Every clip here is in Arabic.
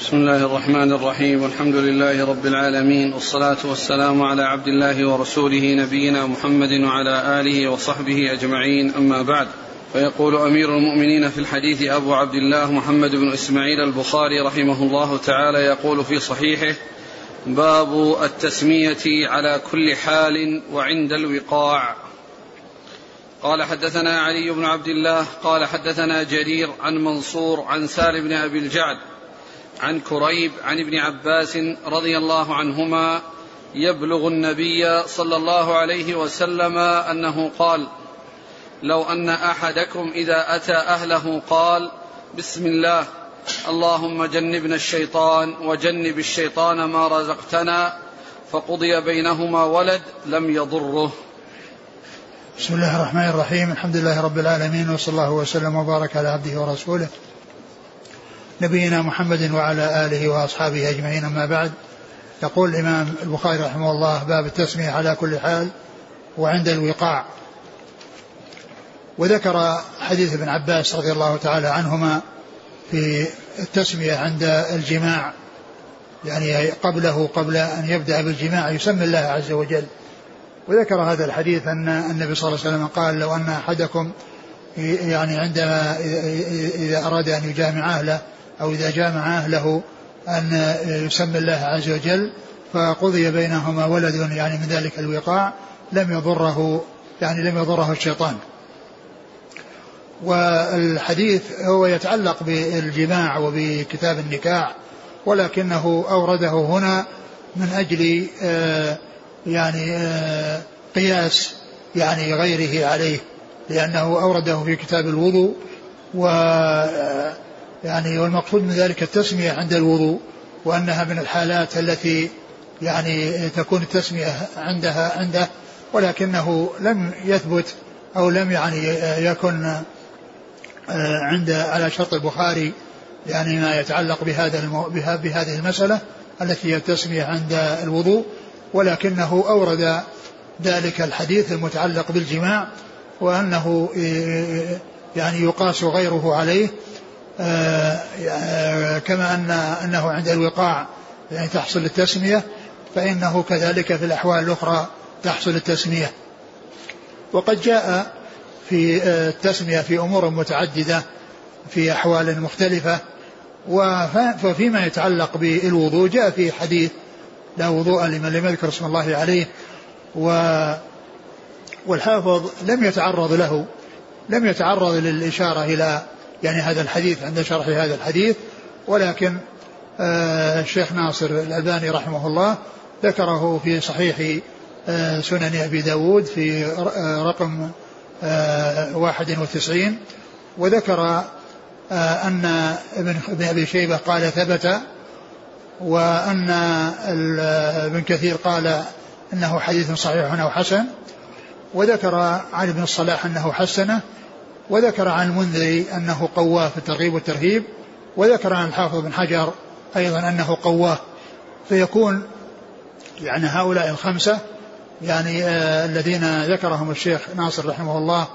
بسم الله الرحمن الرحيم والحمد لله رب العالمين والصلاة والسلام على عبد الله ورسوله نبينا محمد وعلى آله وصحبه أجمعين أما بعد فيقول أمير المؤمنين في الحديث أبو عبد الله محمد بن إسماعيل البخاري رحمه الله تعالى يقول في صحيحه باب التسمية على كل حال وعند الوقاع قال حدثنا علي بن عبد الله قال حدثنا جرير عن منصور عن سال بن أبي الجعد عن كريب عن ابن عباس رضي الله عنهما يبلغ النبي صلى الله عليه وسلم أنه قال لو أن أحدكم إذا أتى أهله قال بسم الله اللهم جنبنا الشيطان وجنب الشيطان ما رزقتنا فقضي بينهما ولد لم يضره. بسم الله الرحمن الرحيم الحمد لله رب العالمين وصلى الله وسلم وبارك على عبده ورسوله. نبينا محمد وعلى آله وأصحابه أجمعين. أما بعد يقول الإمام البخاري رحمه الله باب التسمية على كل حال وعند الوقاع. وذكر حديث ابن عباس رضي الله تعالى عنهما في التسمية عند الجماع يعني قبله قبل أن يبدأ بالجماع يسمي الله عز وجل. وذكر هذا الحديث أن النبي صلى الله عليه وسلم قال لو أن أحدكم يعني عندما إذا أراد أن يجامع أهله أو إذا جامع أهله أن يسمي الله عز وجل فقضي بينهما ولد يعني من ذلك الوقاع لم يضره يعني لم يضره الشيطان. والحديث هو يتعلق بالجماع وبكتاب النكاح ولكنه أورده هنا من أجل آه، يعني آه، قياس يعني غيره عليه لأنه أورده في كتاب الوضوء و يعني والمقصود من ذلك التسمية عند الوضوء وأنها من الحالات التي يعني تكون التسمية عندها عنده ولكنه لم يثبت أو لم يعني يكن آه، عند على شرط البخاري يعني ما يتعلق بهذا المو بهذه المسألة التي هي التسمية عند الوضوء ولكنه أورد ذلك الحديث المتعلق بالجماع وأنه آه، يعني يقاس غيره عليه كما أن أنه عند الوقاع يعني تحصل التسمية فإنه كذلك في الأحوال الأخرى تحصل التسمية. وقد جاء في آه، التسمية في أمور متعددة في أحوال مختلفة وفيما يتعلق بالوضوء جاء في حديث لا وضوء لمن لم يذكر اسم الله عليه و والحافظ لم يتعرض له لم يتعرض للإشارة إلى يعني هذا الحديث عند شرح هذا الحديث ولكن آه الشيخ ناصر الألباني رحمه الله ذكره في صحيح آه سنن أبي داود في آه رقم واحد وتسعين وذكر أن ابن أبي شيبة قال ثبت وأن ابن كثير قال أنه حديث صحيح أو حسن وذكر عن ابن الصلاح أنه حسنه وذكر عن المنذري أنه قواه في الترغيب والترهيب وذكر عن الحافظ بن حجر أيضا أنه قواه. فيكون يعني هؤلاء الخمسة يعني آه الذين ذكرهم الشيخ ناصر رحمه الله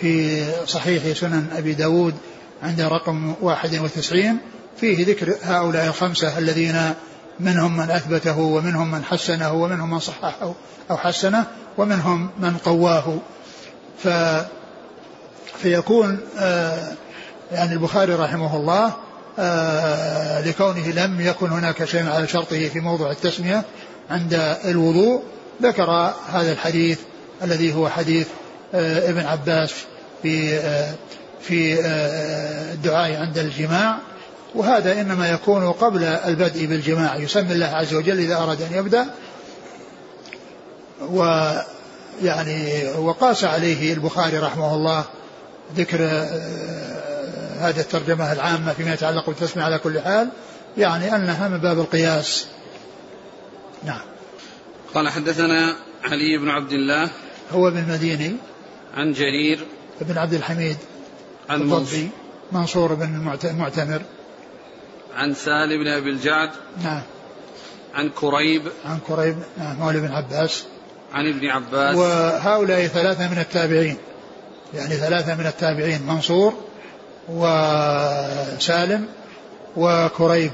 في صحيح سنن أبي داود عند رقم 91 فيه ذكر هؤلاء الخمسة الذين منهم من أثبته ومنهم من حسنه ومنهم من صححه أو حسنه ومنهم من قواه. ف فيكون آه، يعني البخاري رحمه الله آه، لكونه لم يكن هناك شيء على شرطه في موضوع التسمية عند الوضوء ذكر هذا الحديث الذي هو حديث آه، ابن عباس في في الدعاء عند الجماع. وهذا إنما يكون قبل البدء بالجماع يسمي الله عز وجل إذا أراد أن يبدأ. ويعني وقاس عليه البخاري رحمه الله ذكر آه، هذه الترجمة العامة فيما يتعلق بالتسمية على كل حال يعني أنها من باب القياس. نعم. قال حدثنا علي بن عبد الله هو بن المديني. عن جرير بن عبد الحميد عن منصور. منصور بن المعتمر عن سالم بن أبي الجعد. نعم. عن كريب. عن كريب نعم مولى بن عباس. عن ابن عباس. وهؤلاء ثلاثة من التابعين. يعني ثلاثة من التابعين منصور وسالم وكريب.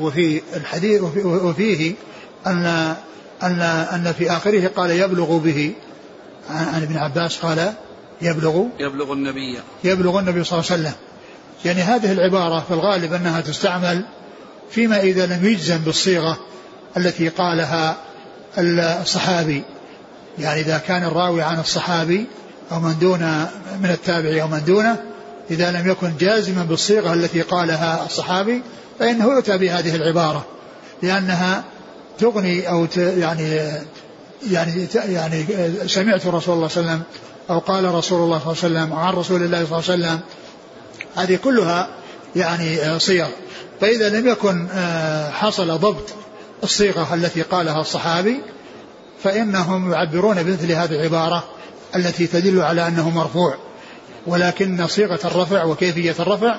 وفي الحديث وفيه أن أن أن في آخره قال يبلغ به عن ابن عباس قال يبلغ يبلغ النبي. يبلغ النبي صلى الله عليه وسلم. يعني هذه العبارة في الغالب أنها تستعمل فيما إذا لم يجزم بالصيغة التي قالها الصحابي. يعني إذا كان الراوي عن الصحابي أو من دون من التابع أو من دونه إذا لم يكن جازما بالصيغة التي قالها الصحابي فإنه يؤتى بهذه العبارة لأنها تغني أو يعني يعني يعني سمعت رسول الله صلى الله عليه وسلم أو قال رسول الله صلى الله عليه وسلم عن رسول الله صلى الله عليه وسلم هذه كلها يعني صيغ. فإذا لم يكن آه، حصل ضبط الصيغة التي قالها الصحابي فإنهم يعبرون بمثل هذه العبارة التي تدل على أنه مرفوع ولكن صيغة الرفع وكيفية الرفع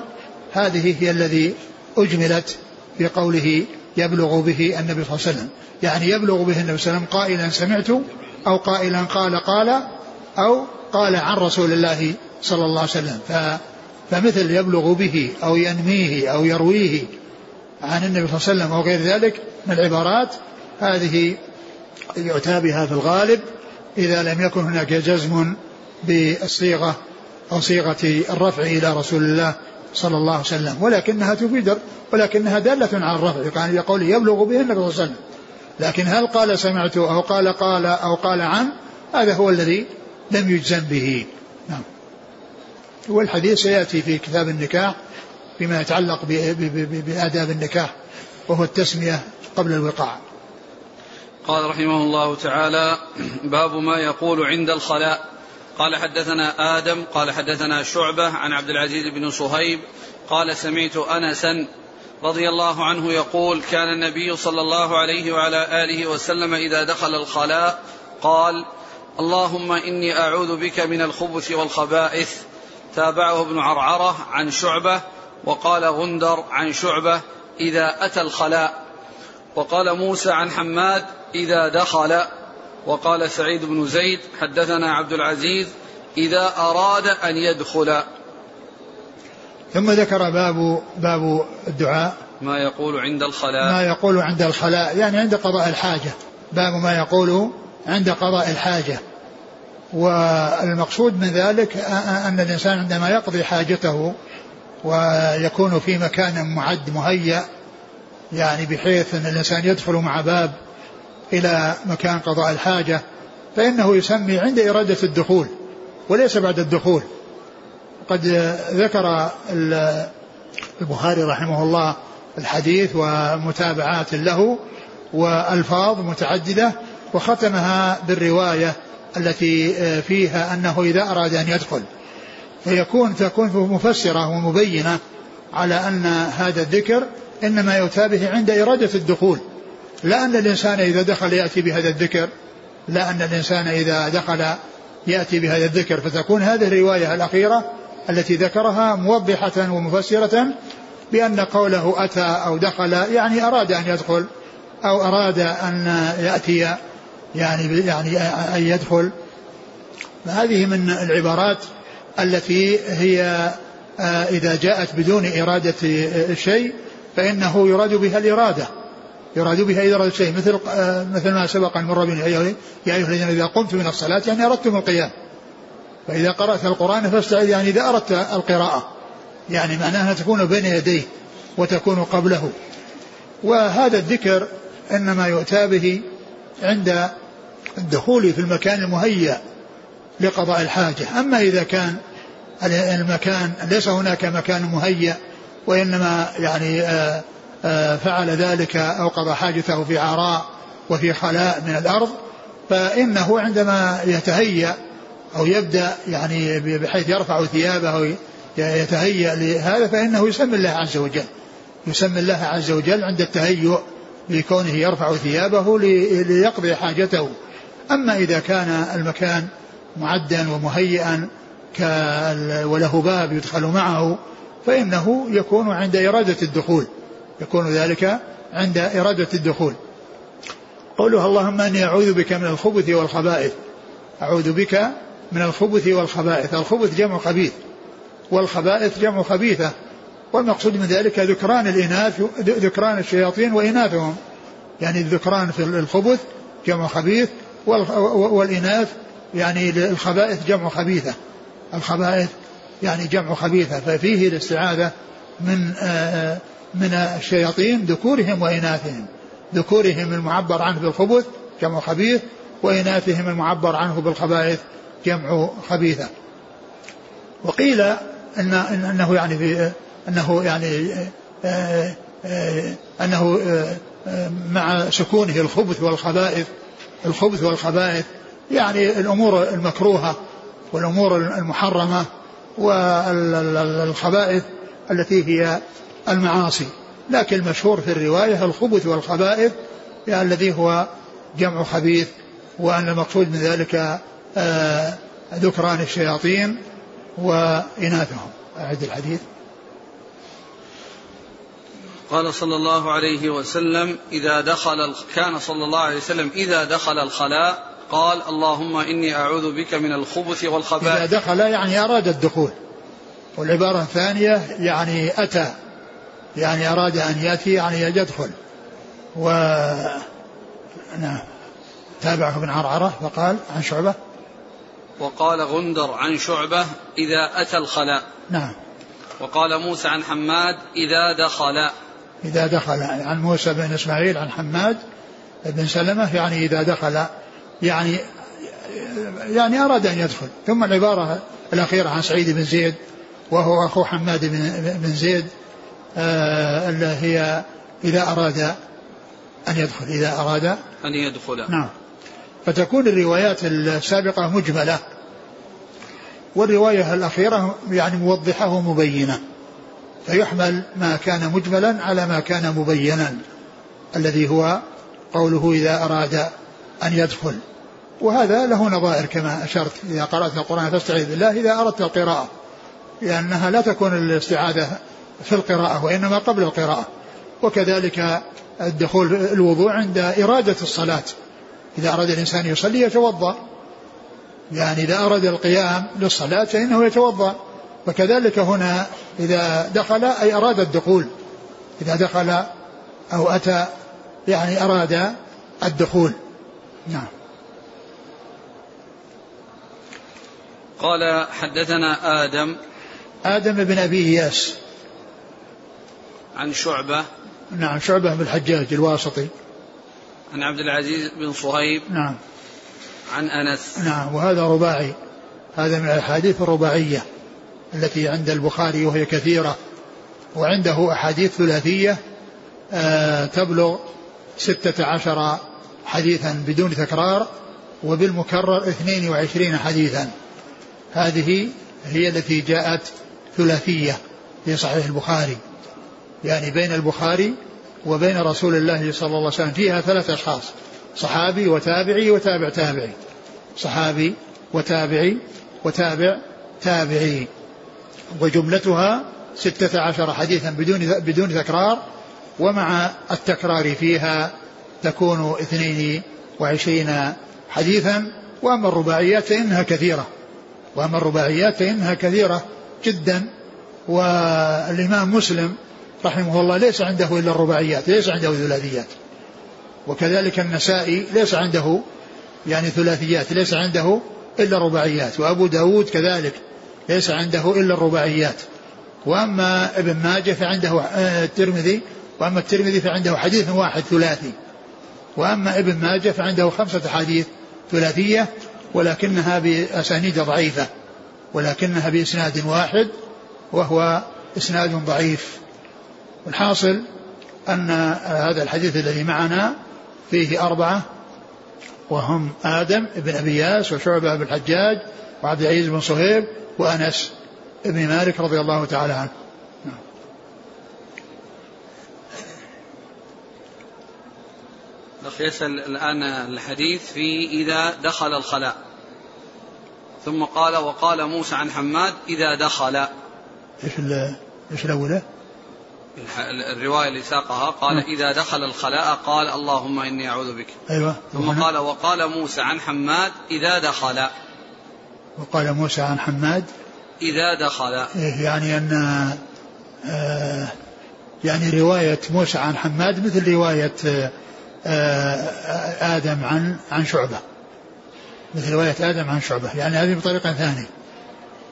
هذه هي الذي أجملت بقوله يبلغ به النبي صلى الله عليه وسلم. يعني يبلغ به النبي صلى الله عليه وسلم قائلا سمعت أو قائلا قال قال أو قال عن رسول الله صلى الله عليه وسلم. فمثل يبلغ به أو ينميه أو يرويه عن النبي صلى الله عليه وسلم أو غير ذلك من العبارات هذه يؤتى بها في الغالب إذا لم يكن هناك جزم بالصيغة أو صيغة الرفع إلى رسول الله صلى الله عليه وسلم ولكنها تفيد ولكنها دالة على الرفع كان يقول يبلغ به النبي صلى الله عليه وسلم. لكن هل قال سمعت أو قال قال أو قال عن هذا هو الذي لم يجزم به. نعم. والحديث سيأتي في كتاب النكاح فيما يتعلق بآداب النكاح وهو التسمية قبل الوقاع. قال رحمه الله تعالى باب ما يقول عند الخلاء. قال حدثنا آدم قال حدثنا شعبة عن عبد العزيز بن صهيب قال سمعت أنسا رضي الله عنه يقول كان النبي صلى الله عليه وعلى آله وسلم إذا دخل الخلاء قال اللهم إني أعوذ بك من الخبث والخبائث. تابعه ابن عرعرة عن شعبة وقال غندر عن شعبة إذا أتى الخلاء وقال موسى عن حماد إذا دخل وقال سعيد بن زيد حدثنا عبد العزيز إذا أراد أن يدخل ثم ذكر باب باب الدعاء. ما يقول عند الخلاء. ما يقول عند الخلاء يعني عند قضاء الحاجة. باب ما يقول عند قضاء الحاجة. والمقصود من ذلك أن الإنسان عندما يقضي حاجته ويكون في مكان معد مهيأ يعني بحيث أن الإنسان يدخل مع باب إلى مكان قضاء الحاجة فإنه يسمي عند إرادة الدخول وليس بعد الدخول. قد ذكر البخاري رحمه الله الحديث ومتابعات له وألفاظ متعددة وختمها بالرواية التي فيها أنه إذا أراد أن يدخل فيكون تكون مفسرة ومبينة على أن هذا الذكر إنما يؤتى به عند إرادة الدخول. لا أن الإنسان إذا دخل يأتي بهذا الذكر لا أن الإنسان إذا دخل يأتي بهذا الذكر. فتكون هذه الرواية الأخيرة التي ذكرها موضحة ومفسرة بأن قوله أتى أو دخل يعني أراد أن يدخل أو أراد أن يأتي يعني يعني أن يدخل. هذه من العبارات التي هي آه، إذا جاءت بدون إرادة الشيء فإنه يراد بها الإرادة يراد بها إرادة الشيء مثل آه، مثل ما سبق أن مر بنا يا أيها الذين إذا قمتم من الصلاة يعني أردتم القيام. فإذا قرأت القرآن فاستعذ يعني إذا أردت القراءة. يعني معناها تكون بين يديه وتكون قبله. وهذا الذكر إنما يؤتى به عند الدخول في المكان المهيأ لقضاء الحاجة. أما إذا كان المكان ليس هناك مكان مهيأ وإنما يعني آه، آه، فعل ذلك أو قضى حاجته في عراء وفي خلاء من الأرض فإنه عندما يتهيأ أو يبدأ يعني بحيث يرفع ثيابه يتهيأ لهذا فإنه يسمي الله عز وجل. يسمي الله عز وجل عند التهيؤ لكونه يرفع ثيابه ليقضي حاجته. أما إذا كان المكان معدا ومهيئا وله باب يدخل معه فإنه يكون عند إرادة الدخول يكون ذلك عند إرادة الدخول. قوله اللهم أني أعوذ بك من الخبث والخبائث. أعوذ بك من الخبث والخبائث. الخبث جمع خبيث والخبائث جمع خبيثة. والمقصود من ذلك ذكران الإناث ذكران الشياطين وإناثهم. يعني الذكران في الخبث جمع خبيث والإناث يعني الخبائث جمع خبيثة. الخبائث يعني جمع خبيثة ففيه الاستعاذة من آه، من الشياطين ذكورهم وإناثهم. ذكورهم المعبر عنه بالخبث جمع خبيث وإناثهم المعبر عنه بالخبائث جمع خبيثة. وقيل إن أنه يعني في أنه يعني آه، آه، أنه مع سكونه الخبث والخبائث الخبث والخبائث يعني الأمور المكروهة والأمور المحرمة والخبائث التي هي المعاصي. لكن المشهور في الرواية الخبث والخبائث يعني الذي هو جمع خبيث وأن المقصود من ذلك آه، ذكران الشياطين وإناثهم. أعد الحديث. قال صلى الله عليه وسلم إذا دخل كان صلى الله عليه وسلم إذا دخل الخلاء قال اللهم إني أعوذ بك من الخبث والخبائث. إذا دخل يعني أراد الدخول. والعبارة الثانية يعني أتى. يعني أراد أن يأتي يعني يدخل. و نعم تابعه ابن عرعرة فقال عن شعبة. وقال غندر عن شعبة إذا أتى الخلاء. نعم. وقال موسى عن حماد إذا دخل. إذا دخل. عن موسى بن إسماعيل عن حماد بن سلمة يعني إذا دخل. يعني يعني أراد أن يدخل. ثم العبارة الأخيرة عن سعيد بن زيد وهو أخو حماد بن زيد آه اللي هي إذا أراد أن يدخل إذا أراد أن يدخل. نعم. فتكون الروايات السابقة مجملة. والرواية الأخيرة يعني موضحة ومبينة. فيحمل ما كان مجملا على ما كان مبينا. الذي هو قوله إذا أراد أن يدخل. وهذا له نظائر كما أشرت إذا قرأت القرآن فاستعذ بالله. إذا أردت القراءة لأنها لا تكون الاستعاذة في القراءة وإنما قبل القراءة. وكذلك الدخول الوضوء عند إرادة الصلاة. إذا أراد الإنسان يصلي يتوضأ. يعني إذا أراد القيام للصلاة فإنه يتوضأ. وكذلك هنا إذا دخل أي أراد الدخول. إذا دخل أو أتى يعني أراد الدخول. نعم. قال حدثنا آدم. آدم بن أبي إياس. عن شعبة. نعم شعبة بن الحجاج الواسطي. عن عبد العزيز بن صهيب. نعم. عن أنس. نعم وهذا رباعي. هذا من الأحاديث الرباعية التي عند البخاري وهي كثيرة. وعنده أحاديث ثلاثية آه تبلغ ستة عشر حديثا بدون تكرار وبالمكرر اثنين وعشرين حديثا. هذه هي التي جاءت ثلاثية في صحيح البخاري. يعني بين البخاري وبين رسول الله صلى الله عليه وسلم فيها ثلاث أشخاص صحابي وتابعي وتابع تابعي. صحابي وتابعي وتابع تابعي. وجملتها ستة عشر حديثا بدون بدون تكرار ومع التكرار فيها تكون اثنين وعشرين حديثا وأما الرباعيات فإنها كثيرة. وأما الرباعيات فإنها كثيرة جدا. والإمام مسلم رحمه الله ليس عنده إلا الرباعيات ليس عنده ثلاثيات. وكذلك النسائي ليس عنده يعني ثلاثيات ليس عنده إلا الرباعيات. وأبو داود كذلك ليس عنده إلا الرباعيات. وأما ابن ماجه فعنده آه، الترمذي وأما الترمذي فعنده حديث واحد ثلاثي. وأما ابن ماجه فعنده خمسة حديث ثلاثية ولكنها بأسانيد ضعيفة ولكنها بإسناد واحد وهو إسناد ضعيف. والحاصل أن هذا الحديث الذي معنا فيه أربعة وهم آدم بن أبي ياس وشعبة بن الحجاج وعبد العزيز بن صهيب وأنس بن مالك رضي الله تعالى عنه. الأخ يسأل الآن الحديث في إذا دخل الخلاء. ثم قال وقال موسى عن حماد إذا دخل. إيش إيش الأولى؟ الرواية اللي ساقها قال م. إذا دخل الخلاء قال اللهم إني أعوذ بك. أيوة. ثم قال وقال موسى عن حماد إذا دخل. وقال موسى عن حماد إذا دخل. إيه يعني أن آه يعني رواية موسى عن حماد مثل رواية آه آدم عن عن شعبة. مثل رواية آدم عن شعبة. يعني هذه بطريقة ثانية.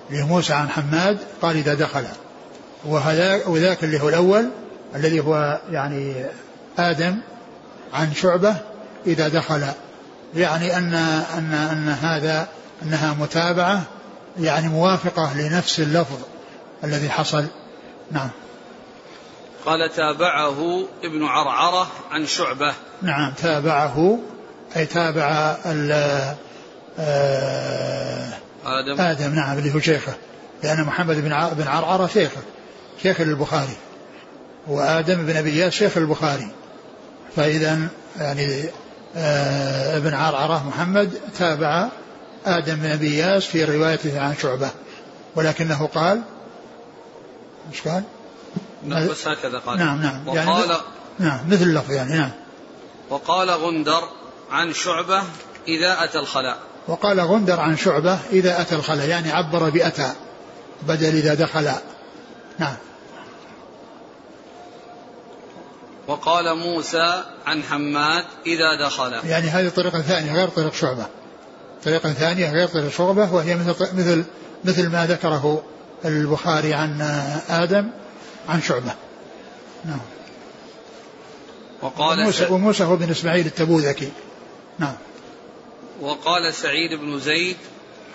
لموسى عن حماد قال إذا دخل. وهذا وذاك اللي هو الأول الذي هو يعني آدم عن شعبة إذا دخل. يعني أن أن أن هذا أنها متابعة يعني موافقة لنفس اللفظ الذي حصل. نعم. قال تابعه ابن عرعرة عن شعبة. نعم تابعه أي تابع آه، آدم. آدم نعم اللي هو شيخه. لأن محمد بن بن عرعرة شيخه شيخ البخاري وآدم بن أبي إياس شيخ البخاري فإذا يعني آه ابن عرعرة محمد تابع آدم بن أبي إياس في روايته عن شعبة. ولكنه قال مش قال؟ نعم بس هكذا قال. نعم نعم. يعني وقال يعني نعم مثل اللفظ يعني نعم. وقال غندر عن شعبة إذا أتى الخلاء. وقال غندر عن شعبة إذا أتى الخلاء يعني عبر بأتى بدل إذا دخل. نعم. وقال موسى عن حماد إذا دخل. يعني هذه طريقة ثانية غير طريق شعبة. طريقة ثانية غير طريق شعبة وهي مثل مثل مثل ما ذكره البخاري عن آدم عن شعبة. نعم. وقال وموسى, وموسى هو بن إسماعيل التبوذكي. نعم. وقال سعيد بن زيد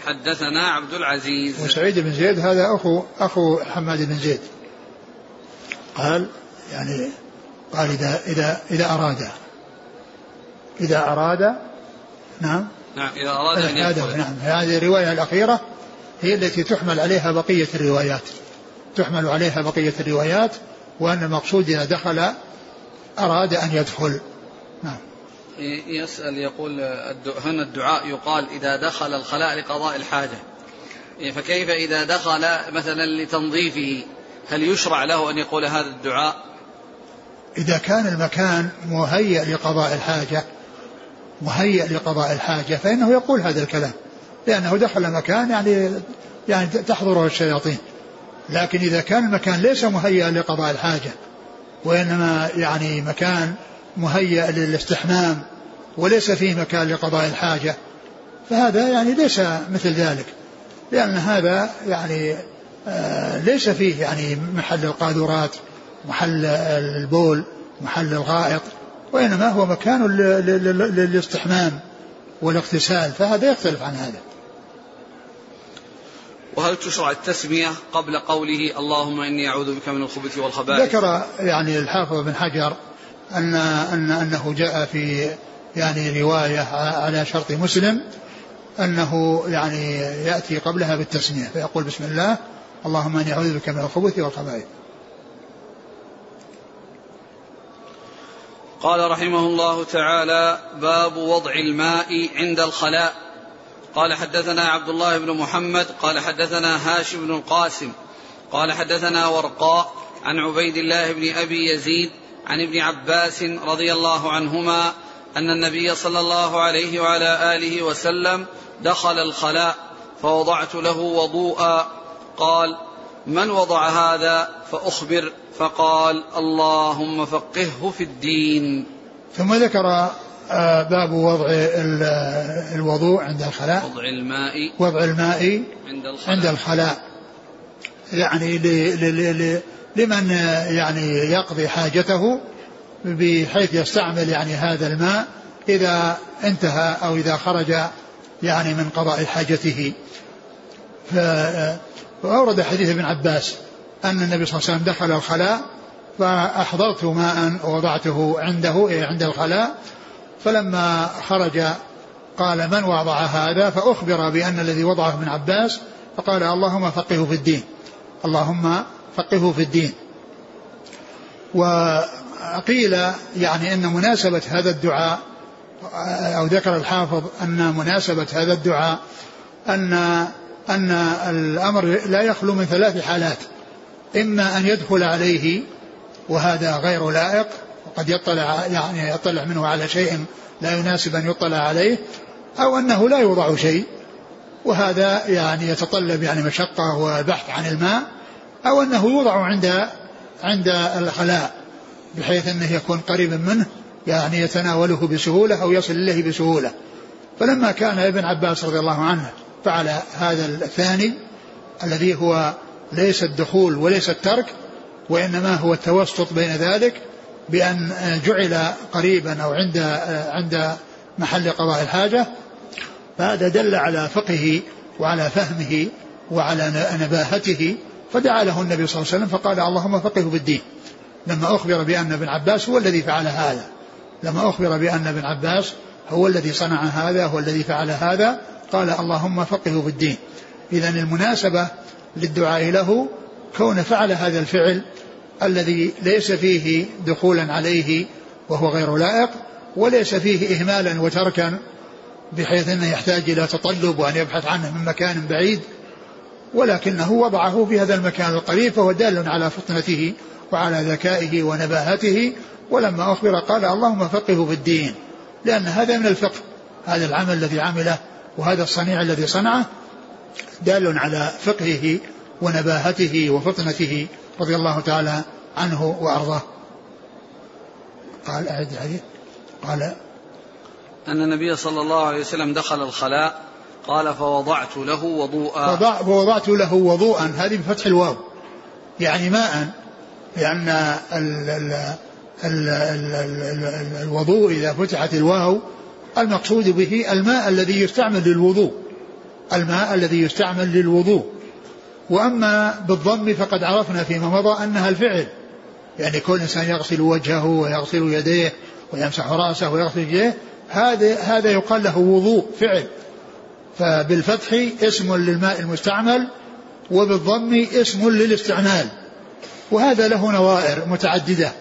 حدثنا عبد العزيز. وسعيد بن زيد هذا أخو أخو حماد بن زيد. قال يعني قال إذا إذا إذا أراد. إذا أراد نعم. نعم إذا أراد أن يدخل. نعم. هذه الرواية الأخيرة هي التي تحمل عليها بقية الروايات. تحمل عليها بقية الروايات وأن المقصود إذا دخل أراد أن يدخل. نعم. يسأل يقول هنا الدعاء يقال إذا دخل الخلاء لقضاء الحاجة. فكيف إذا دخل مثلا لتنظيفه؟ هل يشرع له أن يقول هذا الدعاء؟ إذا كان المكان مهيأ لقضاء الحاجة مهيأ لقضاء الحاجة فإنه يقول هذا الكلام. لأنه دخل مكان يعني يعني تحضره الشياطين. لكن إذا كان المكان ليس مهيئا لقضاء الحاجة وإنما يعني مكان مهيأ للاستحمام وليس فيه مكان لقضاء الحاجة فهذا يعني ليس مثل ذلك لأن هذا يعني آه ليس فيه يعني محل القاذورات محل البول محل الغائط وإنما هو مكان للاستحمام والاغتسال فهذا يختلف عن هذا. وهل تشرع التسمية قبل قوله اللهم إني أعوذ بك من الخبث والخبائث؟ ذكر يعني الحافظ بن حجر أن, أن أنه جاء في يعني رواية على شرط مسلم أنه يعني يأتي قبلها بالتسمية فيقول بسم الله اللهم إني أعوذ بك من الخبث والخبائث. قال رحمه الله تعالى باب وضع الماء عند الخلاء. قال حدثنا عبد الله بن محمد قال حدثنا هاشم بن القاسم قال حدثنا ورقاء عن عبيد الله بن أبي يزيد عن ابن عباس رضي الله عنهما أن النبي صلى الله عليه وعلى آله وسلم دخل الخلاء فوضعت له وضوءا قال من وضع هذا فأخبر. فقال اللهم فقهه في الدين. ثم ذكر باب وضع الوضوء عند الخلاء. وضع الماء وضع الماء عند الخلاء, عند الخلاء. يعني لمن يعني يقضي حاجته بحيث يستعمل يعني هذا الماء إذا انتهى أو إذا خرج يعني من قضاء حاجته. فأورد حديث ابن عباس أن النبي صلى الله عليه وسلم دخل الخلاء فأحضرت ماء ووضعته عنده إيه، عند الخلاء. فلما خرج قال من وضع هذا فأخبر بأن الذي وضعه ابن عباس فقال اللهم فقهه في الدين. اللهم فقهه في الدين. وقيل يعني أن مناسبة هذا الدعاء أو ذكر الحافظ أن مناسبة هذا الدعاء أن أن الأمر لا يخلو من ثلاث حالات. إما أن يدخل عليه وهذا غير لائق وقد يطلع يعني يطلع منه على شيء لا يناسب أن يطلع عليه أو أنه لا يوضع شيء. وهذا يعني يتطلب يعني مشقة وبحث عن الماء أو أنه يوضع عند عند الخلاء بحيث أنه يكون قريبا منه يعني يتناوله بسهولة أو يصل إليه بسهولة. فلما كان ابن عباس رضي الله عنه فعل هذا الثاني الذي هو ليس الدخول وليس الترك وإنما هو التوسط بين ذلك بأن جعل قريبا أو عند عند محل قضاء الحاجة فهذا دل على فقهه وعلى فهمه وعلى نباهته فدعا له النبي صلى الله عليه وسلم فقال اللهم فقهه في الدين. لما أخبر بأن ابن عباس هو الذي فعل هذا. لما أخبر بأن ابن عباس هو الذي صنع هذا هو الذي فعل هذا قال اللهم فقهه في الدين. إذا المناسبة للدعاء له كون فعل هذا الفعل الذي ليس فيه دخولا عليه وهو غير لائق وليس فيه إهمالا وتركا بحيث أنه يحتاج إلى تطلب وأن يبحث عنه من مكان بعيد. ولكنه وضعه في هذا المكان القريب فهو دال على فطنته وعلى ذكائه ونباهته. ولما أخبر قال اللهم فقهه في الدين لأن هذا من الفقه هذا العمل الذي عمله وهذا الصنيع الذي صنعه. دال على فقهه ونباهته وفطنته رضي الله تعالى عنه وأرضاه. قال أعد الحديث. قال أن النبي صلى الله عليه وسلم دخل الخلاء قال فوضعت له وضوءا. فوضعت له وضوءا. هذه بفتح الواو. يعني ماء لأن ال ال ال ال ال الوضوء إذا فتحت الواو المقصود به الماء الذي يستعمل للوضوء. الماء الذي يستعمل للوضوء. وأما بالضم فقد عرفنا فيما مضى أنها الفعل. يعني كل إنسان يغسل وجهه ويغسل يديه ويمسح رأسه ويغسل يديه هذا هذا يقال له وضوء فعل. فبالفتح اسم للماء المستعمل وبالضم اسم للاستعمال. وهذا له نظائر متعددة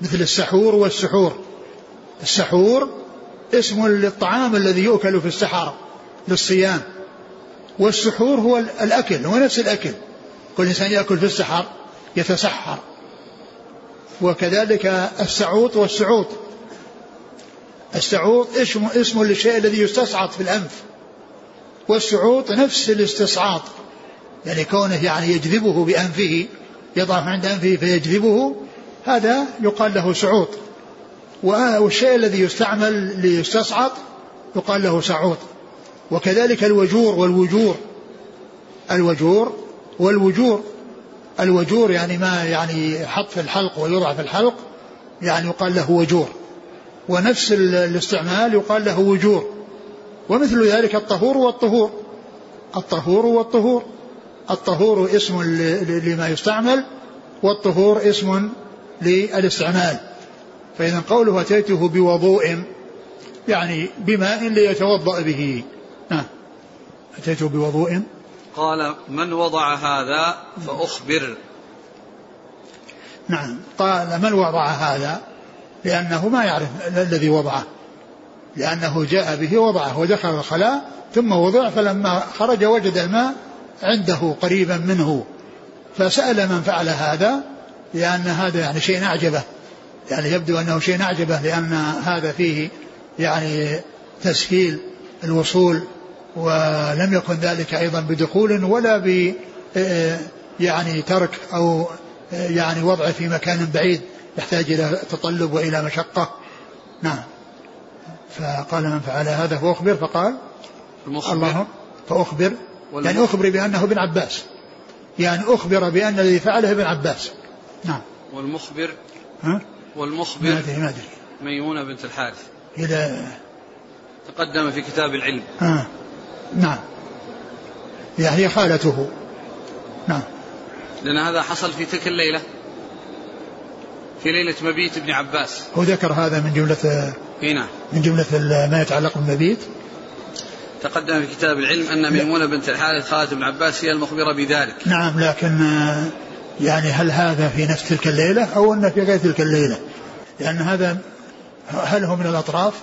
مثل السحور والسحور. السحور اسم للطعام الذي يؤكل في السحر للصيام. والسحور هو الأكل هو نفس الأكل. كل إنسان يأكل في السحر يتسحر. وكذلك السعوط والسعوط. السعوط اسم اسم للشيء الذي يستصعط في الأنف. والسعوط نفس الاستصعاط. يعني كونه يعني يجذبه بأنفه يضعه عند أنفه فيجذبه هذا يقال له سعوط. والشيء الذي يستعمل ليستصعط يقال له سعوط. وكذلك الوجور والوجور. الوجور والوجور. الوجور يعني ما يعني يحط في الحلق ويوضع في الحلق يعني يقال له وجور. ونفس الاستعمال يقال له وجور. ومثل ذلك الطهور والطهور. الطهور والطهور. الطهور اسم لما يستعمل والطهور اسم للاستعمال. فإذا قوله أتيته بوضوء يعني بماء ليتوضأ به. نعم. أتيته بوضوء؟ قال من وضع هذا فأخبر. نعم. قال من وضع هذا؟ لأنه ما يعرف الذي وضعه. لأنه جاء به وضعه ودخل الخلاء ثم وضع فلما خرج وجد الماء عنده قريبا منه. فسأل من فعل هذا لأن هذا يعني شيء أعجبه. يعني يبدو أنه شيء أعجبه لأن هذا فيه يعني تسهيل الوصول ولم يكن ذلك أيضا بدخول ولا ب يعني ترك أو يعني وضعه في مكان بعيد يحتاج إلى تطلب وإلى مشقة. نعم. فقال من فعل هذا فأخبر فقال الله فأخبر. يعني أخبر بأنه ابن عباس. يعني أخبر بأن الذي فعله ابن عباس. نعم. والمخبر. ها؟ والمخبر. ما أدري ما أدري. ميمونة بنت الحارث. إذا تقدم في كتاب العلم. آه. نعم. هي خالته نعم. لأن هذا حصل في تلك الليلة. في ليلة مبيت ابن عباس. هو ذكر هذا من جملة نعم. من جملة ما يتعلق بالمبيت. تقدم في كتاب العلم أن ميمونة بنت الحارث خالة ابن عباس هي المخبرة بذلك. نعم لكن يعني هل هذا في نفس تلك الليلة أو أنه في غير تلك الليلة؟ لأن هذا هل هو من الأطراف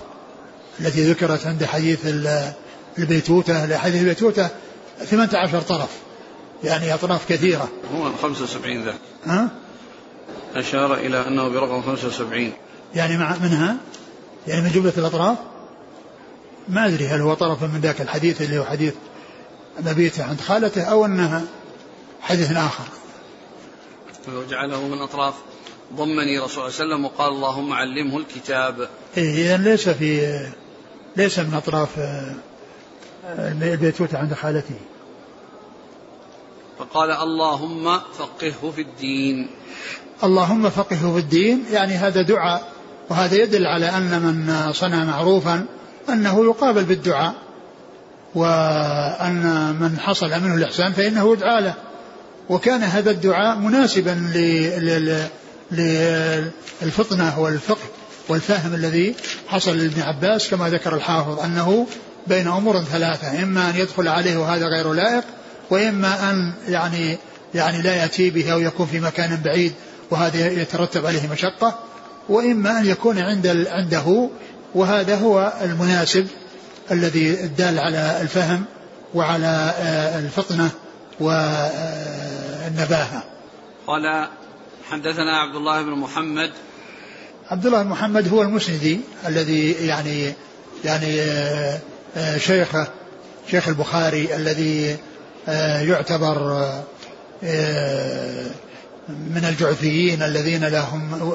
التي ذكرت عند حديث البيتوتة لحديث البيتوتة 18 طرف يعني أطراف كثيرة. هو 75 ذاك. ها؟ أشار إلى أنه برقم 75 يعني مع منها؟ يعني من جملة الأطراف؟ ما أدري هل هو طرف من ذاك الحديث اللي هو حديث مبيته عند خالته أو أنها حديث آخر. وجعله من أطراف ضمني رسول الله صلى الله عليه وسلم وقال اللهم علمه الكتاب. إيه إذا ليس في ليس من أطراف البيتوتة عند خالته. فقال اللهم فقهه في الدين. اللهم فقهه في الدين يعني هذا دعاء وهذا يدل على أن من صنع معروفا أنه يقابل بالدعاء وأن من حصل منه الإحسان فإنه يدعى له. وكان هذا الدعاء مناسبا للفطنة والفقه والفهم الذي حصل لابن عباس كما ذكر الحافظ أنه بين أمور ثلاثة إما أن يدخل عليه وهذا غير لائق وإما أن يعني يعني لا يأتي به أو يكون في مكان بعيد وهذا يترتب عليه مشقة وإما أن يكون عند عنده وهذا هو المناسب الذي الدال على الفهم وعلى آه، الفطنة والنباهة قال حدثنا عبد الله بن محمد. عبد الله بن محمد هو المسندي الذي يعني يعني آه، آه، شيخه شيخ البخاري الذي يعتبر من الجعفيين الذين لهم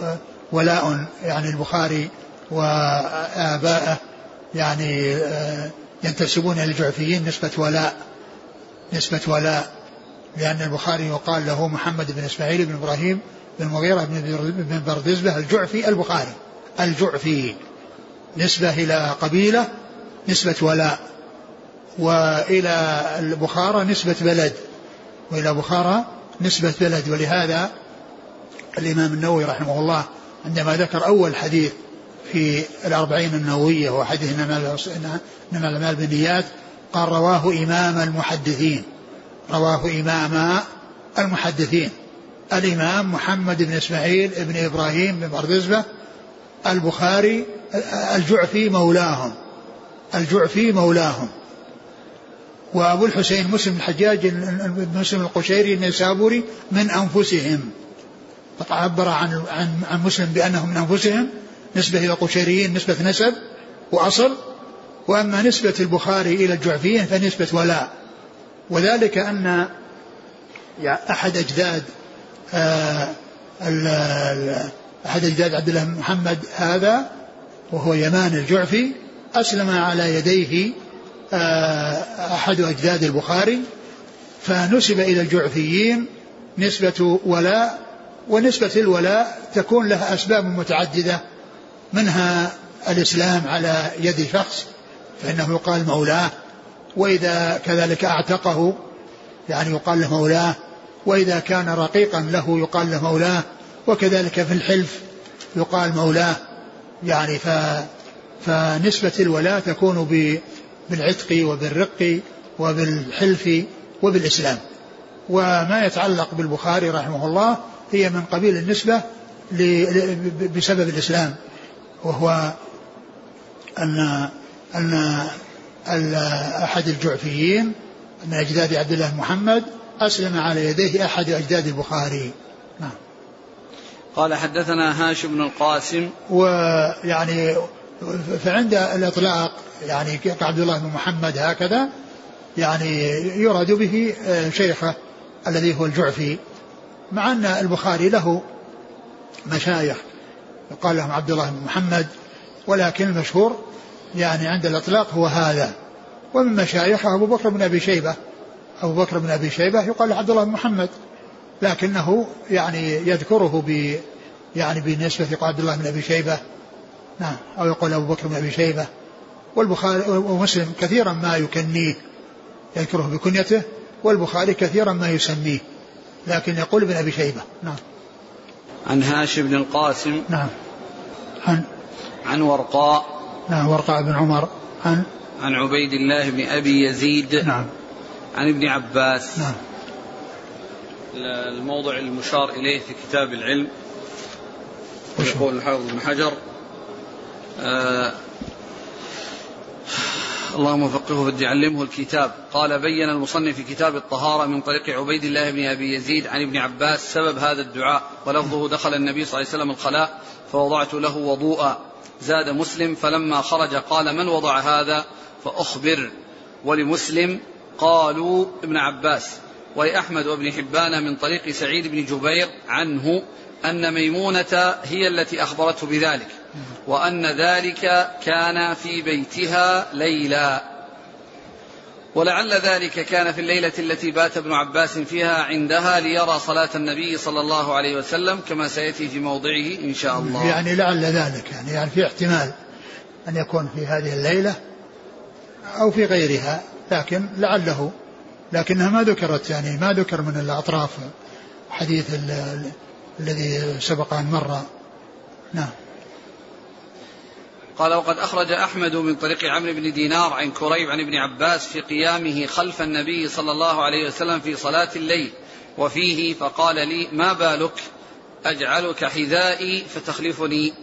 ولاء يعني البخاري وآبائه يعني آه، ينتسبون إلى الجعفيين نسبة ولاء نسبة ولاء لأن البخاري يقال له محمد بن إسماعيل بن إبراهيم بن مغيرة بن بردزبة الجعفي البخاري الجعفي نسبة إلى قبيلة نسبة ولاء. وإلى البخارى نسبة بلد. وإلى بخارى نسبة بلد. ولهذا الإمام النووي رحمه الله عندما ذكر أول حديث في الأربعين النووية وهو حديث إنما الأعمال بالنيات قال رواه إمام المحدثين. رواه إمام المحدثين. الإمام محمد بن إسماعيل بن إبراهيم بن بردزبة البخاري الجعفي مولاهم. الجعفي مولاهم. وأبو الحسين مسلم الحجاج مسلم القشيري النيسابوري من أنفسهم. فعبر عن عن عن مسلم بأنه من أنفسهم نسبة إلى القشيريين نسبة نسب وأصل. وأما نسبة البخاري إلى الجعفيين فنسبة ولاء. وذلك أن أحد أجداد آه، أحد أجداد عبد الله محمد هذا وهو يمان الجعفي أسلم على يديه آه، أحد أجداد البخاري فنسب إلى الجعفيين نسبة ولاء ونسبة الولاء تكون لها أسباب متعددة منها الإسلام على يد شخص فإنه يقال مولاه وإذا كذلك أعتقه يعني يقال له مولاه وإذا كان رقيقا له يقال له مولاه وكذلك في الحلف يقال مولاه يعني ف فنسبة الولاء تكون بالعتق وبالرق وبالحلف وبالإسلام. وما يتعلق بالبخاري رحمه الله هي من قبيل النسبة بسبب الإسلام وهو أن أن أحد الجعفيين من أجداد عبد الله محمد أسلم على يديه أحد أجداد البخاري. نعم. قال حدثنا هاشم بن القاسم. ويعني فعند الإطلاق يعني كعبد الله بن محمد هكذا يعني يراد به شيخه الذي هو الجعفي. مع أن البخاري له مشايخ يقال لهم عبد الله بن محمد ولكن المشهور يعني عند الإطلاق هو هذا. ومن مشايخه أبو بكر بن أبي شيبة. أبو بكر بن أبي شيبة يقال عبد الله بن محمد لكنه يعني يذكره ب يعني بالنسبة عبد الله بن أبي شيبة نعم. أو يقول أبو بكر بن أبي شيبة. والبخاري ومسلم كثيرا ما يكنيه يذكره بكنيته والبخاري كثيرا ما يسميه لكن يقول ابن أبي شيبة. نعم. عن هاشم بن القاسم. نعم. عن؟ عن ورقاء. نعم ورقاء بن عمر. عن؟ عن عبيد الله بن أبي يزيد. نعم. عن ابن عباس. نعم. الموضع المشار إليه في كتاب العلم. يقول الحافظ بن حجر. آه اللهم فقهه في الدين علمه الكتاب. قال بين المصنف في كتاب الطهارة من طريق عبيد الله بن أبي يزيد عن ابن عباس سبب هذا الدعاء ولفظه دخل النبي صلى الله عليه وسلم الخلاء فوضعت له وضوءا زاد مسلم فلما خرج قال من وضع هذا؟ فأخبر. ولمسلم قالوا ابن عباس. ولأحمد وابن حبان من طريق سعيد بن جبير عنه أن ميمونة هي التي أخبرته بذلك. وأن ذلك كان في بيتها ليلا. ولعل ذلك كان في الليلة التي بات ابن عباس فيها عندها ليرى صلاة النبي صلى الله عليه وسلم كما سيأتي في موضعه إن شاء الله. يعني لعل ذلك يعني, يعني في احتمال أن يكون في هذه الليلة أو في غيرها لكن لعله لكنها ما ذكرت يعني ما ذكر من الأطراف حديث الذي سبق أن مر. نعم. قال وقد أخرج أحمد من طريق عمرو بن دينار عن كريب عن ابن عباس في قيامه خلف النبي صلى الله عليه وسلم في صلاة الليل وفيه فقال لي ما بالك؟ أجعلك حذائي فتخلفني.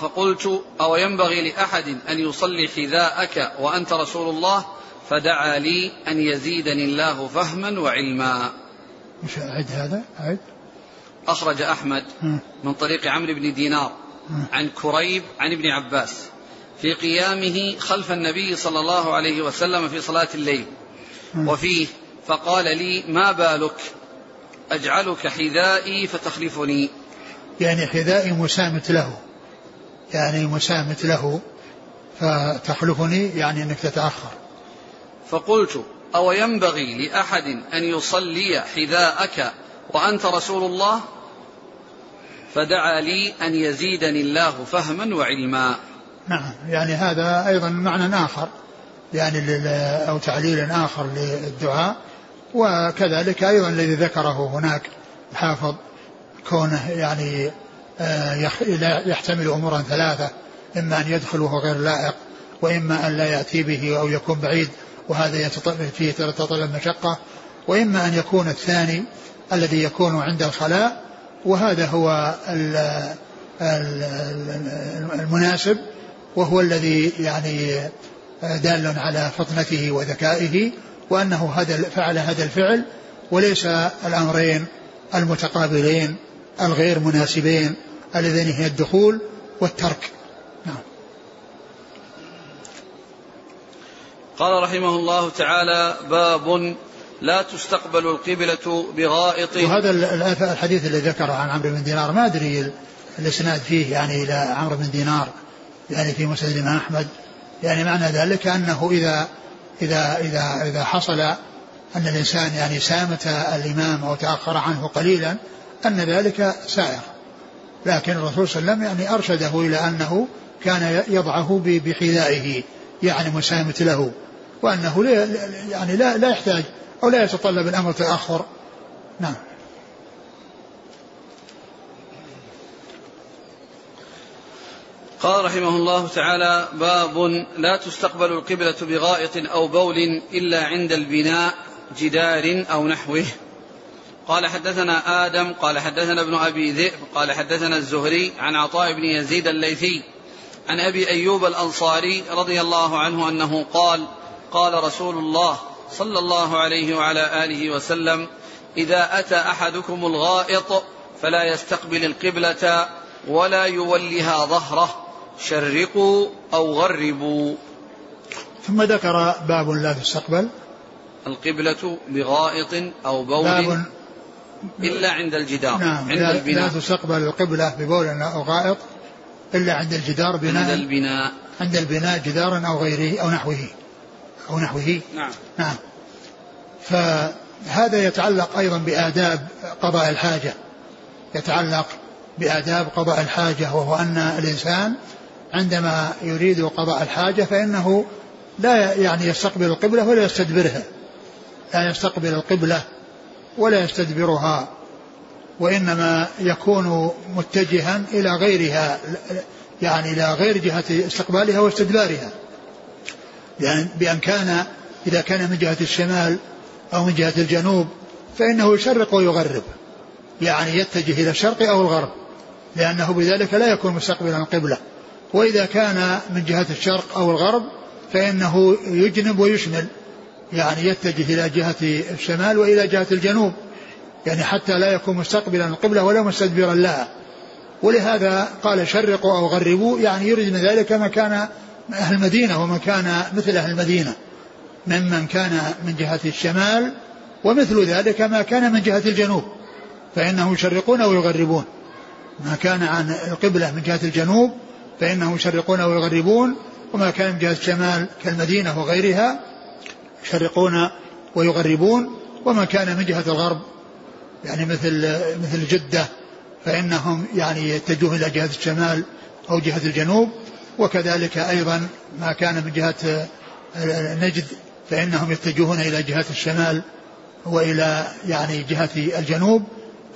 فقلت أو ينبغي لأحد أن يصلي حذاءك وأنت رسول الله؟ فدعا لي أن يزيدني الله فهما وعلما. مش أعد هذا؟ أعد أخرج أحمد من طريق عمرو بن دينار. عن كريب عن ابن عباس في قيامه خلف النبي صلى الله عليه وسلم في صلاة الليل. وفيه فقال لي ما بالك؟ أجعلك حذائي فتخلفني. يعني حذائي مسامت له. يعني مسامت له فتخلفني يعني أنك تتأخر. فقلت أو ينبغي لأحد أن يصلي حذاءك وأنت رسول الله؟ فدعا لي أن يزيدني الله فهما وعلما. نعم يعني هذا أيضا معنى آخر يعني أو تعليل آخر للدعاء. وكذلك أيضا الذي ذكره هناك الحافظ كونه يعني آه، يحتمل أمورا ثلاثة إما أن يدخل وهو غير لائق وإما أن لا يأتي به أو يكون بعيد وهذا فيه تتطلب مشقة وإما أن يكون الثاني الذي يكون عند الخلاء وهذا هو المناسب وهو الذي يعني دال على فطنته وذكائه وأنه هذا فعل هذا الفعل وليس الأمرين المتقابلين الغير مناسبين اللذين هي الدخول والترك. نعم. قال رحمه الله تعالى باب لا تستقبل القبلة بغائط. وهذا الحديث الذي ذكره عن عمرو بن دينار ما أدري الإسناد فيه يعني إلى عمرو بن دينار يعني في مسند الإمام أحمد. يعني معنى ذلك أنه إذا إذا إذا إذا حصل أن الإنسان يعني سامت الإمام أو تأخر عنه قليلا أن ذلك سائر. لكن الرسول صلى الله عليه وسلم يعني أرشده إلى أنه كان يضعه بحذائه يعني مسامت له وأنه يعني لا, لا يحتاج أو لا يتطلب الأمر تأخر نعم. قال رحمه الله تعالى باب لا تستقبل القبلة بغائط أو بول إلا عند البناء جدار أو نحوه. قال حدثنا آدم قال حدثنا ابن أبي ذئب قال حدثنا الزهري عن عطاء بن يزيد الليثي عن أبي أيوب الأنصاري رضي الله عنه أنه قال قال رسول الله صلى الله عليه وعلى آله وسلم إذا أتى أحدكم الغائط فلا يستقبل القبلة ولا يولها ظهره شرقوا أو غربوا. ثم ذكر باب لا تستقبل. القبلة بغائط أو بول باب إلا عند الجدار نعم عند لا, البناء. لا تستقبل القبلة ببول أو غائط إلا عند الجدار بناء. عند البناء. عند البناء جدارا أو غيره أو نحوه. أو نحوه. نعم. نعم. فهذا يتعلق أيضا بآداب قضاء الحاجة. يتعلق بآداب قضاء الحاجة وهو أن الإنسان عندما يريد قضاء الحاجة فإنه لا يعني يستقبل القبلة ولا يستدبرها. لا يستقبل القبلة ولا يستدبرها وإنما يكون متجها إلى غيرها يعني إلى غير جهة استقبالها واستدبارها. يعني بأن كان إذا كان من جهة الشمال أو من جهة الجنوب فإنه يشرق ويغرب. يعني يتجه إلى الشرق أو الغرب لأنه بذلك لا يكون مستقبلا القبلة وإذا كان من جهة الشرق أو الغرب فإنه يجنب ويشمل. يعني يتجه إلى جهة الشمال وإلى جهة الجنوب. يعني حتى لا يكون مستقبلا القبلة ولا مستدبرا لها. ولهذا قال شرقوا أو غربوا يعني يريد من ذلك مكان أهل المدينة ومن كان مثل أهل المدينة ممن كان من جهة الشمال ومثل ذلك ما كان من جهة الجنوب فإنهم يشرقون ويغربون. ما كان عن القبلة من جهة الجنوب فإنهم يشرقون ويغربون وما كان من جهة الشمال كالمدينة وغيرها يشرقون ويغربون وما كان من جهة الغرب يعني مثل مثل جدة فإنهم يعني يتجهون إلى جهة الشمال أو جهة الجنوب. وكذلك أيضا ما كان من جهة نجد فإنهم يتجهون إلى جهة الشمال وإلى يعني جهة الجنوب.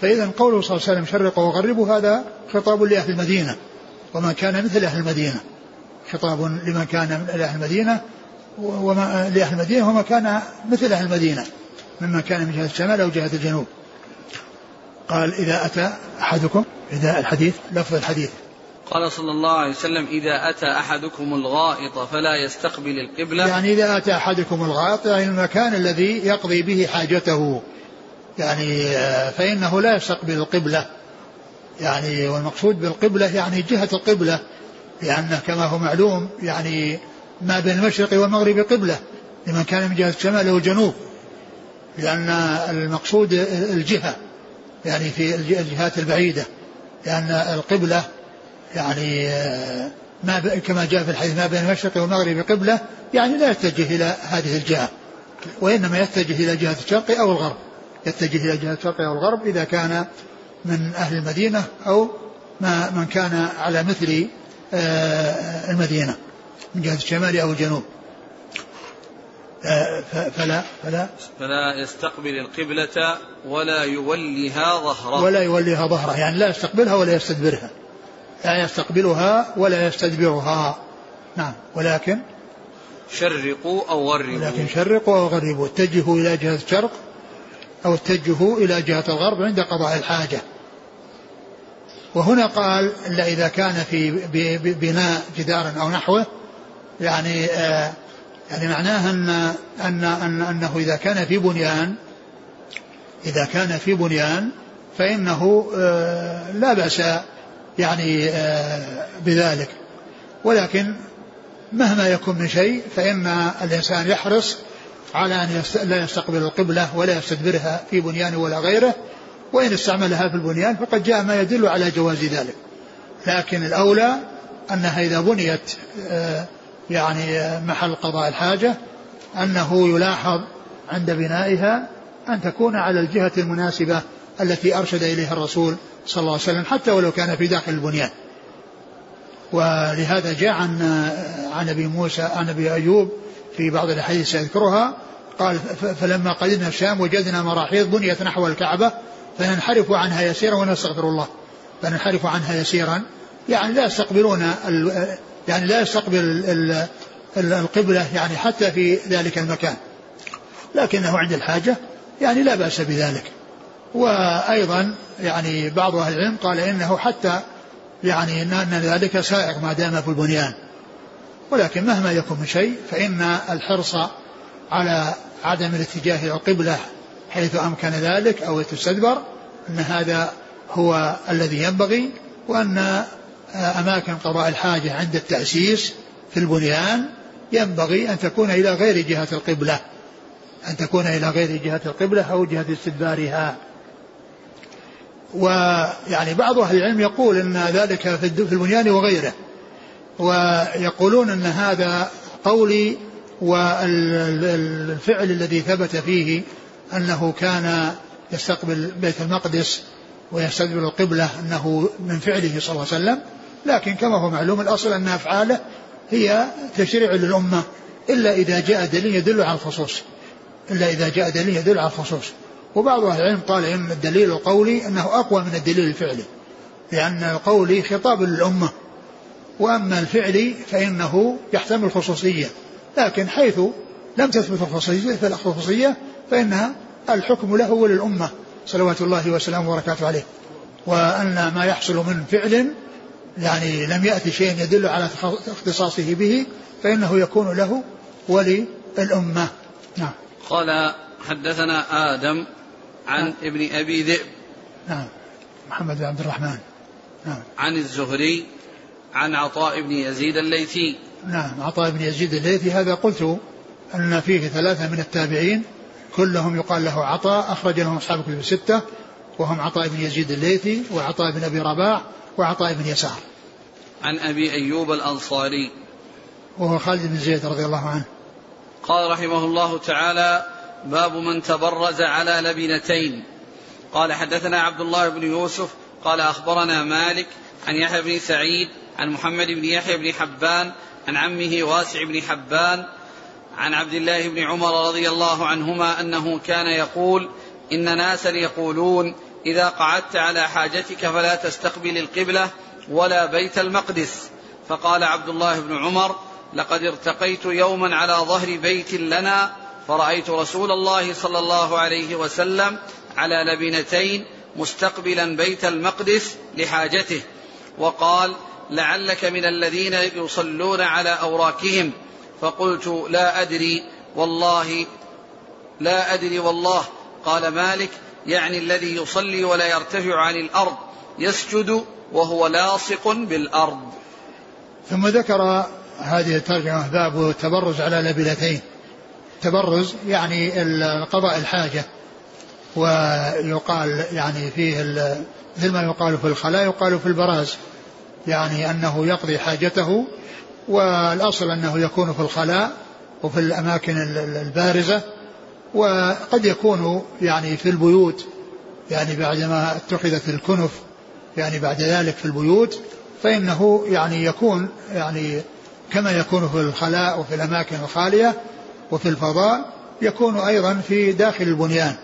فإذا قوله صلى الله عليه وسلم شرقوا وغربوا هذا خطاب لأهل المدينة. ومن كان مثل أهل المدينة. خطاب لمن كان من أهل المدينة وما لأهل المدينة وما كان مثل أهل المدينة ممن كان من جهة الشمال أو جهة الجنوب. قال إذا أتى أحدكم إذا الحديث لفظ الحديث. قال صلى الله عليه وسلم إذا أتى أحدكم الغائط فلا يستقبل القبلة. يعني إذا أتى أحدكم الغائط يعني المكان الذي يقضي به حاجته. يعني آه، فإنه لا يستقبل القبلة. يعني والمقصود بالقبلة يعني جهة القبلة. لأن كما هو معلوم يعني ما بين المشرق والمغرب قبلة. لمن كان من جهة الشمال والجنوب لأن المقصود الجهة. يعني في الجهات البعيدة. لأن القبلة يعني ما كما جاء في الحديث ما بين المشرق والمغرب قبلة يعني لا يتجه إلى هذه الجهة وإنما يتجه إلى جهة الشرق أو الغرب. يتجه إلى جهة الشرق أو الغرب إذا كان من أهل المدينة أو ما من كان على مثل آه، المدينة من جهة الشمال أو الجنوب. آه، فلا فلا. فلا يستقبل القبلة ولا يوليها ظهره. ولا يوليها ظهره يعني لا يستقبلها ولا يستدبرها. لا يستقبلها ولا يستدبرها. نعم. ولكن شرقوا أو غربوا. ولكن شرقوا أو غربوا. اتجهوا إلى جهة الشرق أو اتجهوا إلى جهة الغرب عند قضاء الحاجة. وهنا قال إلا إذا كان في بناء جدار أو نحوه يعني آه يعني معناه أن, أن, أن أنه إذا كان في بنيان إذا كان في بنيان فإنه آه لا بأس يعني آه بذلك. ولكن مهما يكون من شيء فإن الإنسان يحرص على أن لا يستقبل القبلة ولا يستدبرها في بنيان ولا غيره. وإن استعملها في البنيان فقد جاء ما يدل على جواز ذلك. لكن الأولى أنها إذا بنيت آه، يعني آه، محل قضاء الحاجة أنه يلاحظ عند بنائها أن تكون على الجهة المناسبة التي أرشد إليها الرسول صلى الله عليه وسلم حتى ولو كان في داخل البنيان. ولهذا جاء عن عن أبي موسى عن أبي أيوب في بعض الأحاديث سيذكرها. قال فلما قدمنا الشام وجدنا مراحيض بنيت نحو الكعبة فننحرف عنها يسيرا ونستغفر الله. فننحرف عنها يسيرا. يعني لا يستقبلون يعني لا يستقبل القبلة يعني حتى في ذلك المكان. لكنه عند الحاجة يعني لا بأس بذلك. وأيضا يعني بعض أهل العلم قال إنه حتى يعني أن ذلك سائغ ما دام في البنيان. ولكن مهما يكن من شيء فإن الحرص على عدم الاتجاه إلى القبلة حيث أمكن ذلك أو تستدبر أن هذا هو الذي ينبغي وأن أماكن قضاء الحاجة عند التأسيس في البنيان ينبغي أن تكون إلى غير جهة القبلة. أن تكون إلى غير جهة القبلة أو جهة استدبارها. ويعني بعض أهل العلم يقول أن ذلك في البنيان وغيره ويقولون أن هذا قولي والفعل الذي ثبت فيه أنه كان يستقبل بيت المقدس ويستقبل القبلة أنه من فعله صلى الله عليه وسلم لكن كما هو معلوم الأصل أن أفعاله هي تشريع للأمة إلا إذا جاء دليل يدل على الخصوص إلا إذا جاء دليل يدل على الخصوص. وبعض أهل العلم قال إن الدليل القولي أنه أقوى من الدليل الفعلي لأن القولي خطاب للأمة وأما الفعلي فإنه يحتمل الخصوصية لكن حيث لم تثبت الخصوصية فإنها الحكم له وللأمة. صلوات الله وسلامه وبركاته عليه. وأن ما يحصل من فعل يعني لم يأتي شيء يدل على اختصاصه به فإنه يكون له وللأمة. نعم. قال حدثنا آدم عن نعم. ابن أبي ذئب. نعم. محمد بن عبد الرحمن. نعم. عن الزهري عن عطاء بن يزيد الليثي. نعم. عطاء بن يزيد الليثي هذا قلت أن فيه ثلاثة من التابعين. كلهم يقال له عطاء أخرج لهم أصحاب الكتب الستة. وهم عطاء بن يزيد الليثي وعطاء بن أبي رباح وعطاء بن يسار. عن أبي أيوب الأنصاري. وهو خالد بن زيد رضي الله عنه. قال رحمه الله تعالى باب من تبرز على لبنتين. قال حدثنا عبد الله بن يوسف قال أخبرنا مالك عن يحيى بن سعيد عن محمد بن يحيى بن حبان عن عمه واسع بن حبان عن عبد الله بن عمر رضي الله عنهما أنه كان يقول إن ناسا يقولون إذا قعدت على حاجتك فلا تستقبل القبلة ولا بيت المقدس. فقال عبد الله بن عمر لقد ارتقيت يوما على ظهر بيت لنا فرأيت رسول الله صلى الله عليه وسلم على لبنتين مستقبلا بيت المقدس لحاجته وقال لعلك من الذين يصلون على اوراكهم فقلت لا أدري والله لا أدري والله قال مالك يعني الذي يصلي ولا يرتفع عن الأرض يسجد وهو لاصق بالأرض ثم ذكر هذه الترجمة باب التبرز على لبلتين تبرز يعني قضاء الحاجة. ويقال يعني فيه مثل ما يقال في الخلاء يقال في البراز. يعني أنه يقضي حاجته والأصل أنه يكون في الخلاء وفي الأماكن البارزة. وقد يكون يعني في البيوت يعني بعدما اتخذت الكنف يعني بعد ذلك في البيوت. فإنه يعني يكون يعني كما يكون في الخلاء وفي الأماكن الخالية. وفي الفضاء يكون أيضا في داخل البنيان.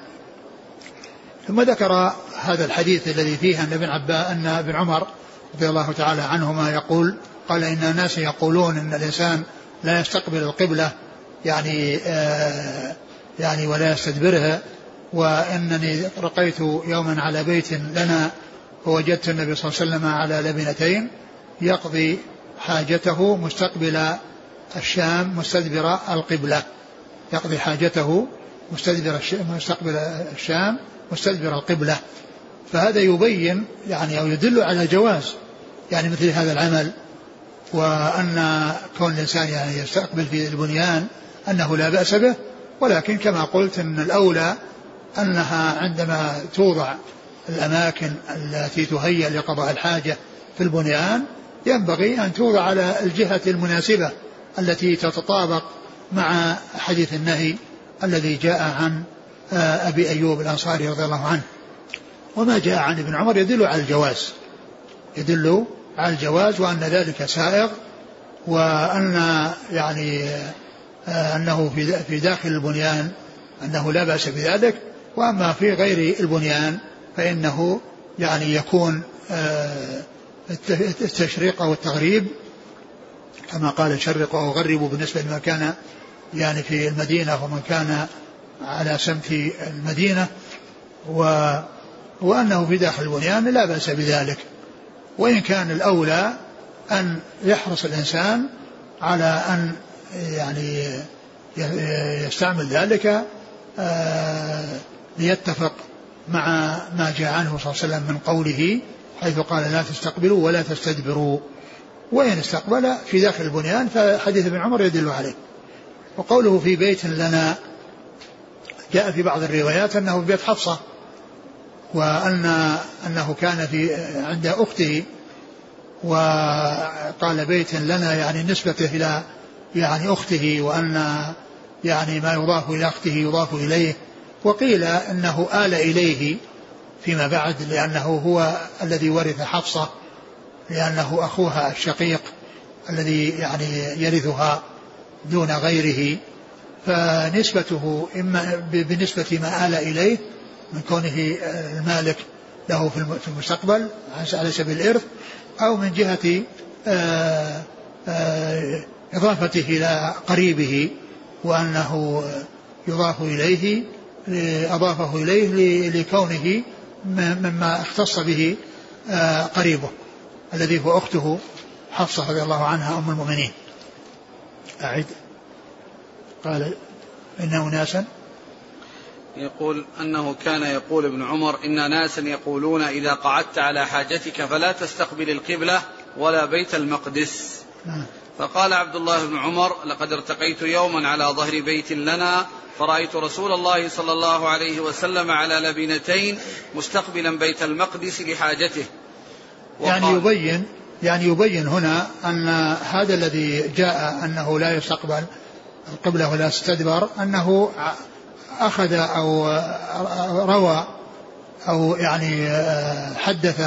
ثم ذكر هذا الحديث الذي فيه أن ابن عباس أن ابن عمر رضي الله تعالى عنهما يقول قال إن الناس يقولون إن الإنسان لا يستقبل القبلة يعني آه يعني ولا يستدبرها وإنني رقيت يوما على بيت لنا فوجدت النبي صلى الله عليه وسلم على لبنتين يقضي حاجته مستقبل الشام مستدبر القبلة. يقضي حاجته مستدبر مستقبل الشام مستدبر القبلة. فهذا يبين يعني أو يدل على جواز يعني مثل هذا العمل وأن كون الإنسان يعني يستقبل في البنيان أنه لا بأس به. ولكن كما قلت أن الأولى أنها عندما توضع الأماكن التي تهيأ لقضاء الحاجة في البنيان ينبغي أن توضع على الجهة المناسبة التي تتطابق مع حديث النهي الذي جاء عن أبي أيوب الأنصاري رضي الله عنه. وما جاء عن ابن عمر يدل على الجواز. يدل على الجواز وأن ذلك سائغ وأن يعني آه، أنه في داخل البنيان أنه لا بأس بذلك. وأما في غير البنيان فإنه يعني يكون آه، التشريق أو التغريب كما قال شرق أو غربوا بالنسبة لما كان يعني في المدينة ومن كان على سمت المدينة و وأنه في داخل البنيان لا بأس بذلك. وإن كان الأولى أن يحرص الإنسان على أن يعني يستعمل ذلك آه، ليتفق مع ما جاء عنه صلى الله عليه وسلم من قوله حيث قال لا تستقبلوا ولا تستدبروا. وإن استقبل في داخل البنيان فحديث ابن عمر يدل عليه. وقوله في بيت لنا جاء في بعض الروايات أنه في بيت حفصة وأن أنه كان في عند أخته وقال بيت لنا يعني نسبة إلى يعني أخته وأن يعني ما يضاف إلى أخته يضاف إليه وقيل أنه آل إليه فيما بعد لأنه هو الذي ورث حفصة لأنه أخوها الشقيق الذي يعني يرثها. دون غيره فنسبته إما بنسبة ما آل إليه من كونه المالك له في المستقبل على سبيل الإرث أو من جهة آه، آه، إضافته إلى قريبه وأنه يضاف إليه أضافه إليه لكونه مما اختص به آه، قريبه الذي هو أخته حفصة رضي الله عنها أم المؤمنين. أعد. قال إن أناسا يقول أنه كان يقول ابن عمر إن ناسا يقولون إذا قعدت على حاجتك فلا تستقبل القبلة ولا بيت المقدس. فقال عبد الله بن عمر لقد ارتقيت يوما على ظهر بيت لنا فرأيت رسول الله صلى الله عليه وسلم على لبنتين مستقبلا بيت المقدس لحاجته. يعني يبين يعني يبين هنا أن هذا الذي جاء أنه لا يستقبل القبلة ولا يستدبر أنه أخذ أو روى أو يعني حدث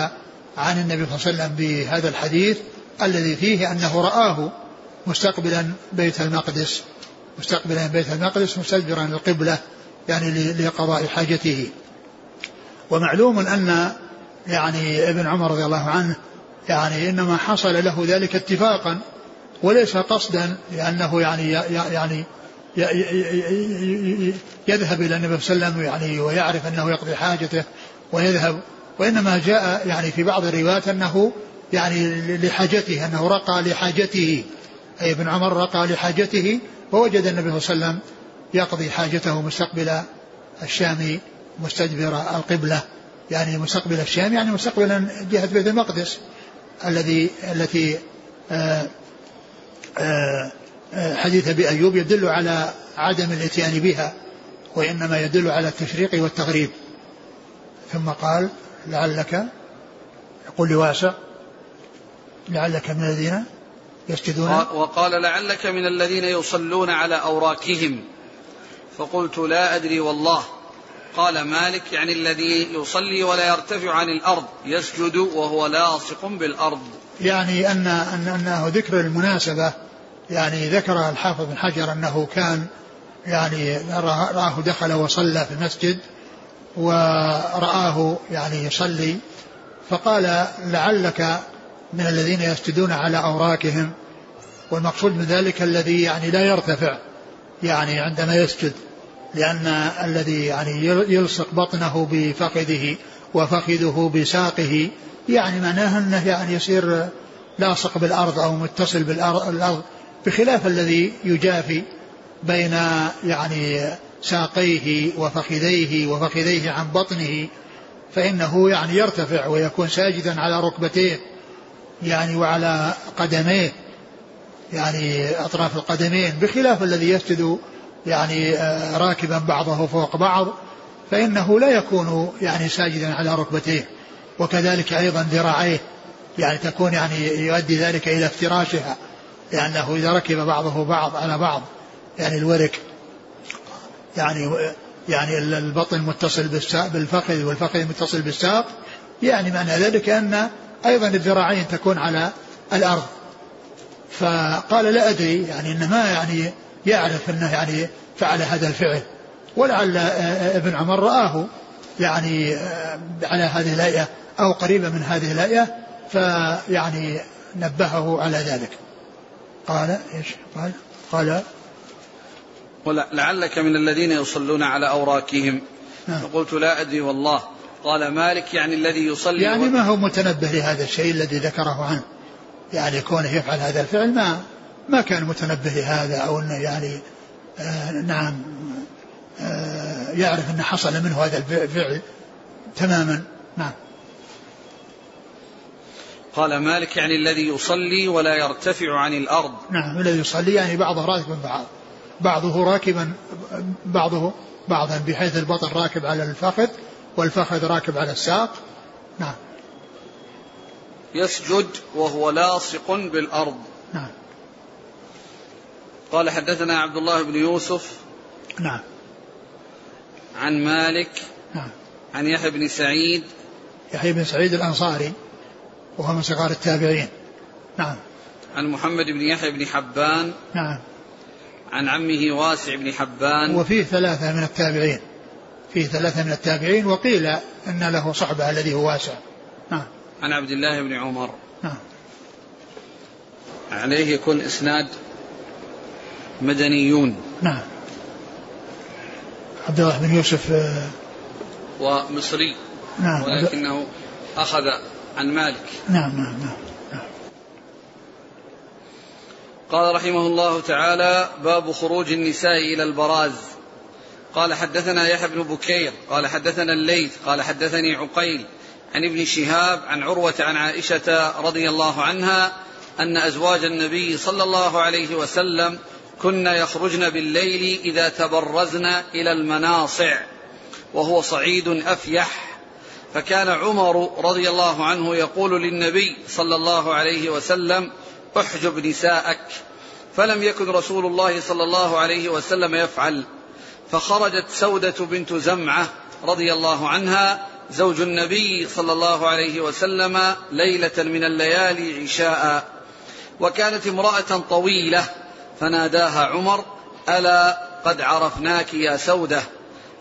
عن النبي صلى الله عليه وسلم بهذا الحديث الذي فيه أنه رآه مستقبلا بيت المقدس مستقبلا بيت المقدس مستدبرا القبلة يعني لقضاء حاجته. ومعلوم أن يعني ابن عمر رضي الله عنه يعني إنما حصل له ذلك اتفاقا وليس قصدا لأنه يعني يعني يذهب إلى النبي صلى الله عليه وسلم يعني ويعرف أنه يقضي حاجته ويذهب وإنما جاء يعني في بعض الروايات أنه يعني لحاجته أنه رقى لحاجته أي ابن عمر رقى لحاجته فوجد النبي صلى الله عليه وسلم يقضي حاجته مستقبل الشام مستدبر القبلة يعني مستقبل الشام يعني مستقبلا جهة بيت المقدس. الذي التي آآ آآ حديث أبي أيوب يدل على عدم الإتيان بها وإنما يدل على التشريق والتغريب. ثم قال لعلك يقول لواسع لعلك من الذين يسجدون. وقال لعلك من الذين يصلون على أوراكهم فقلت لا أدري والله. قال مالك يعني الذي يصلي ولا يرتفع عن الأرض يسجد وهو لاصق بالأرض. يعني أن, أن أنه ذكر المناسبة يعني ذكر الحافظ بن حجر أنه كان يعني رآه دخل وصلى في المسجد ورآه يعني يصلي فقال لعلك من الذين يسجدون على أوراكهم والمقصود من ذلك الذي يعني لا يرتفع يعني عندما يسجد. لأن الذي يعني يلصق بطنه بفخذه وفخذه بساقه يعني معناه أنه يعني يصير لاصق بالأرض أو متصل بالأرض بخلاف الذي يجافي بين يعني ساقيه وفخذيه وفخذيه عن بطنه فإنه يعني يرتفع ويكون ساجدا على ركبتيه يعني وعلى قدميه يعني أطراف القدمين بخلاف الذي يسجد يعني آه، راكبا بعضه فوق بعض فإنه لا يكون يعني ساجدا على ركبتيه. وكذلك أيضا ذراعيه يعني تكون يعني يؤدي ذلك إلى افتراشها لأنه إذا ركب بعضه بعض على بعض يعني الورك يعني يعني البطن متصل بالفخذ والفخذ متصل بالساق يعني معنى ذلك أن أيضا الذراعين تكون على الأرض. فقال لا أدري يعني إنه ما يعني يعرف أنه يعني فعل هذا الفعل. ولعل ابن عمر رآه يعني على هذه الهيئة أو قريبة من هذه الهيئة فيعني نبهه على ذلك. قال إيش؟ قال قال ولعلك من الذين يصلون على أوراكهم نعم. فقلت لا أدري والله. قال مالك يعني الذي يصلي يعني ما هو متنبه لهذا الشيء الذي ذكره عنه. يعني كونه يفعل هذا الفعل ما ما كان متنبه لهذا أو إنه يعني آه نعم آه يعرف إنه حصل منه هذا الفعل تماما. نعم. قال مالك يعني الذي يصلي ولا يرتفع عن الأرض. نعم الذي يصلي يعني بعضه راكبا بعض بعضه راكبا بعضه بعضا بحيث البطن راكب على الفخذ والفخذ راكب على الساق. نعم. يسجد وهو لاصق بالأرض. نعم. قال حدثنا عبد الله بن يوسف نعم. عن مالك نعم. عن يحيى بن سعيد. يحيى بن سعيد الأنصاري وهو من صغار التابعين. نعم. عن محمد بن يحيى بن حبان. نعم. عن عمه واسع بن حبان. وفيه ثلاثة من التابعين. فيه ثلاثة من التابعين وقيل أن له صحبة الذي هو واسع. نعم. عن عبد الله بن عمر. نعم. عليه يكون إسناد مدنيون. نعم. عبد الله بن يوسف آه، ومصري. نعم. ولكنه أخذ عن مالك. نعم نعم نعم, نعم. قال رحمه الله تعالى باب خروج النساء إلى البراز. قال حدثنا يحيى بن بكير. قال حدثنا الليث. قال حدثني عقيل عن ابن شهاب عن عروة عن عائشة رضي الله عنها أن أزواج النبي صلى الله عليه وسلم كن يخرجن بالليل إذا تبرزن إلى المناصع وهو صعيد أفيح. فكان عمر رضي الله عنه يقول للنبي صلى الله عليه وسلم احجب نساءك. فلم يكن رسول الله صلى الله عليه وسلم يفعل. فخرجت سودة بنت زمعة رضي الله عنها زوج النبي صلى الله عليه وسلم ليلة من الليالي عشاء. وكانت امرأة طويلة فناداها عمر ألا قد عرفناك يا سودة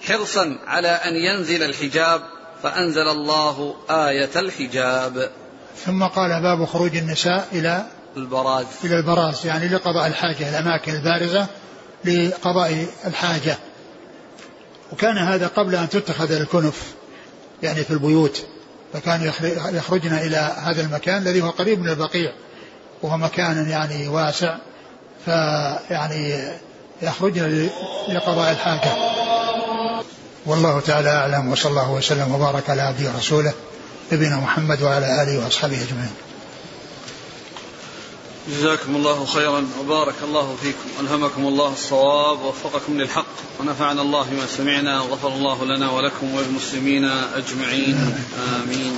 حرصا على أن ينزل الحجاب فأنزل الله آية الحجاب. ثم قال باب خروج النساء إلى البراز. إلى البراز يعني لقضاء الحاجة الأماكن البارزة لقضاء الحاجة. وكان هذا قبل أن تتخذ الكنف يعني في البيوت فكانوا يخرجن إلى هذا المكان الذي هو قريب من البقيع وهو مكان يعني واسع فيعني يخرجن لقضاء الحاجة. والله تعالى أعلم وصلى الله وسلم وبارك على عبده ورسوله نبينا محمد وعلى آله وأصحابه أجمعين. جزاكم الله خيرا وبارك الله فيكم ألهمكم الله الصواب ووفقكم للحق ونفعنا الله بما سمعنا وغفر الله لنا ولكم وللمسلمين أجمعين. آمين.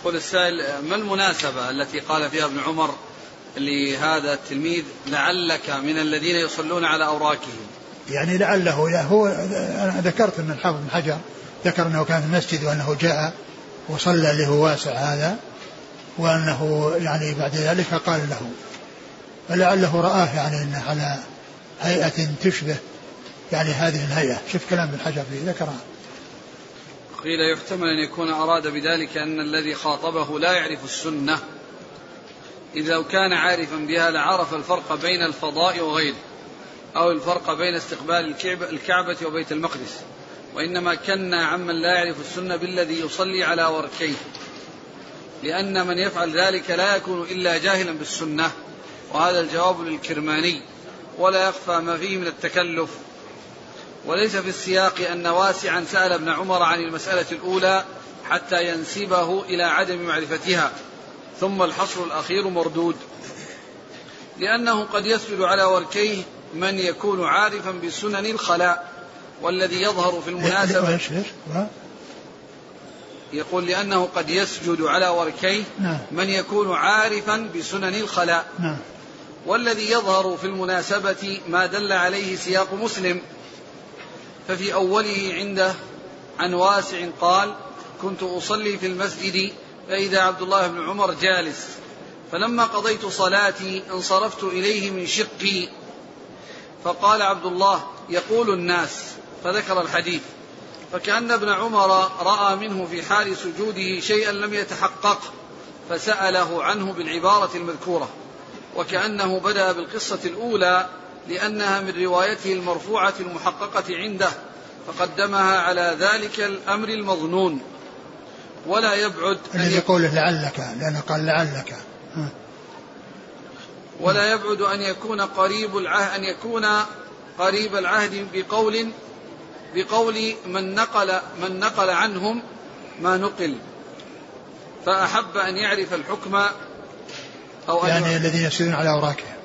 يقول السائل ما المناسبة التي قال فيها ابن عمر لهذا التلميذ لعلك من الذين يصلون على أوراكهم يعني لعله هو أنا ذكرت أن الحافظ بن حجر ذكر أنه كان في المسجد وأنه جاء وصلى اللي هو واسع هذا وأنه يعني بعد ذلك قال له فلعله رآه يعني أنه على هيئة تشبه يعني هذه الهيئة. شوف كلام ابن حجر فيه ذكرها. قيل يحتمل أن يكون أراد بذلك أن الذي خاطبه لا يعرف السنة. إذا لو كان عارفا بها لعرف الفرق بين الفضاء وغيره أو الفرق بين استقبال الكعبة وبيت المقدس. وإنما كنا عمن لا يعرف السنة بالذي يصلي على وركيه. لأن من يفعل ذلك لا يكون إلا جاهلا بالسنة. وهذا الجواب للكرماني. ولا يخفى ما فيه من التكلف. وليس في السياق أن واسعا سأل ابن عمر عن المسألة الأولى حتى ينسبه إلى عدم معرفتها. ثم الحصر الأخير مردود. لأنه قد يسجد على وركيه من يكون عارفا بسنن الخلاء والذي يظهر في المناسبة. يقول لأنه قد يسجد على وركيه نعم. من يكون عارفا بسنن الخلاء. نعم. والذي يظهر في المناسبة ما دل عليه سياق مسلم. ففي أوله عنده عن واسع قال كنت أصلي في المسجد فإذا عبد الله بن عمر جالس فلما قضيت صلاتي انصرفت إليه من شقي. فقال عبد الله يقول الناس فذكر الحديث. فكأن ابن عمر رأى منه في حال سجوده شيئا لم يتحقق فسأله عنه بالعبارة المذكورة وكأنه بدأ بالقصة الأولى لأنها من روايته المرفوعة المحققة عنده فقدمها على ذلك الأمر المظنون. ولا يبعد الذي يقول لعلك لأنه قال لعلك. ولا يبعد أن يكون قريب العهد أن يكون قريب العهد بقول بقول من نقل من نقل عنهم ما نقل. فأحب أن يعرف الحكم أو أن يعني الذين يسيرون على أوراقهم.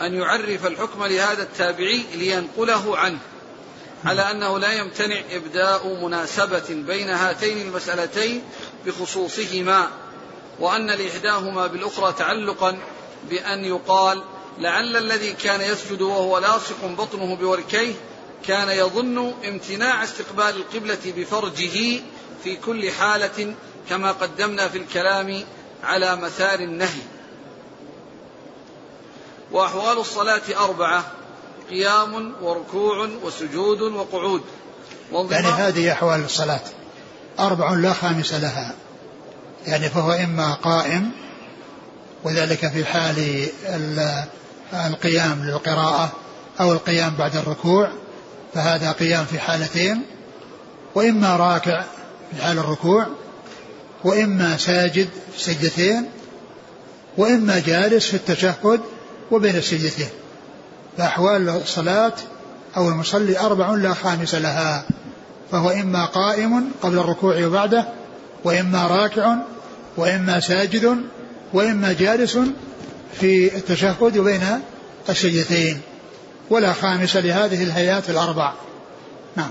أن يعرف الحكم لهذا التابعي لينقله عنه على أنه لا يمتنع إبداء مناسبة بين هاتين المسألتين بخصوصهما وأن لإحداهما بالأخرى تعلقا بأن يقال لعل الذي كان يسجد وهو لاصق بطنه بوركيه كان يظن امتناع استقبال القبلة بفرجه في كل حالة كما قدمنا في الكلام على مثار النهي. وأحوال الصلاة أربعة قيام وركوع وسجود وقعود. يعني هذه أحوال الصلاة. أربع لا خامس لها. يعني فهو إما قائم وذلك في حال القيام للقراءة أو القيام بعد الركوع فهذا قيام في حالتين. وإما راكع في حال الركوع وإما ساجد في سجدتين وإما جالس في التشهد وبين السجدتين فأحوال الصلاة أو المصلي أربع لا خامس لها فهو إما قائم قبل الركوع وبعده وإما راكع وإما ساجد وإما جالس في التشهد بين السجدتين. ولا خامس لهذه الهيئات الأربع. نعم.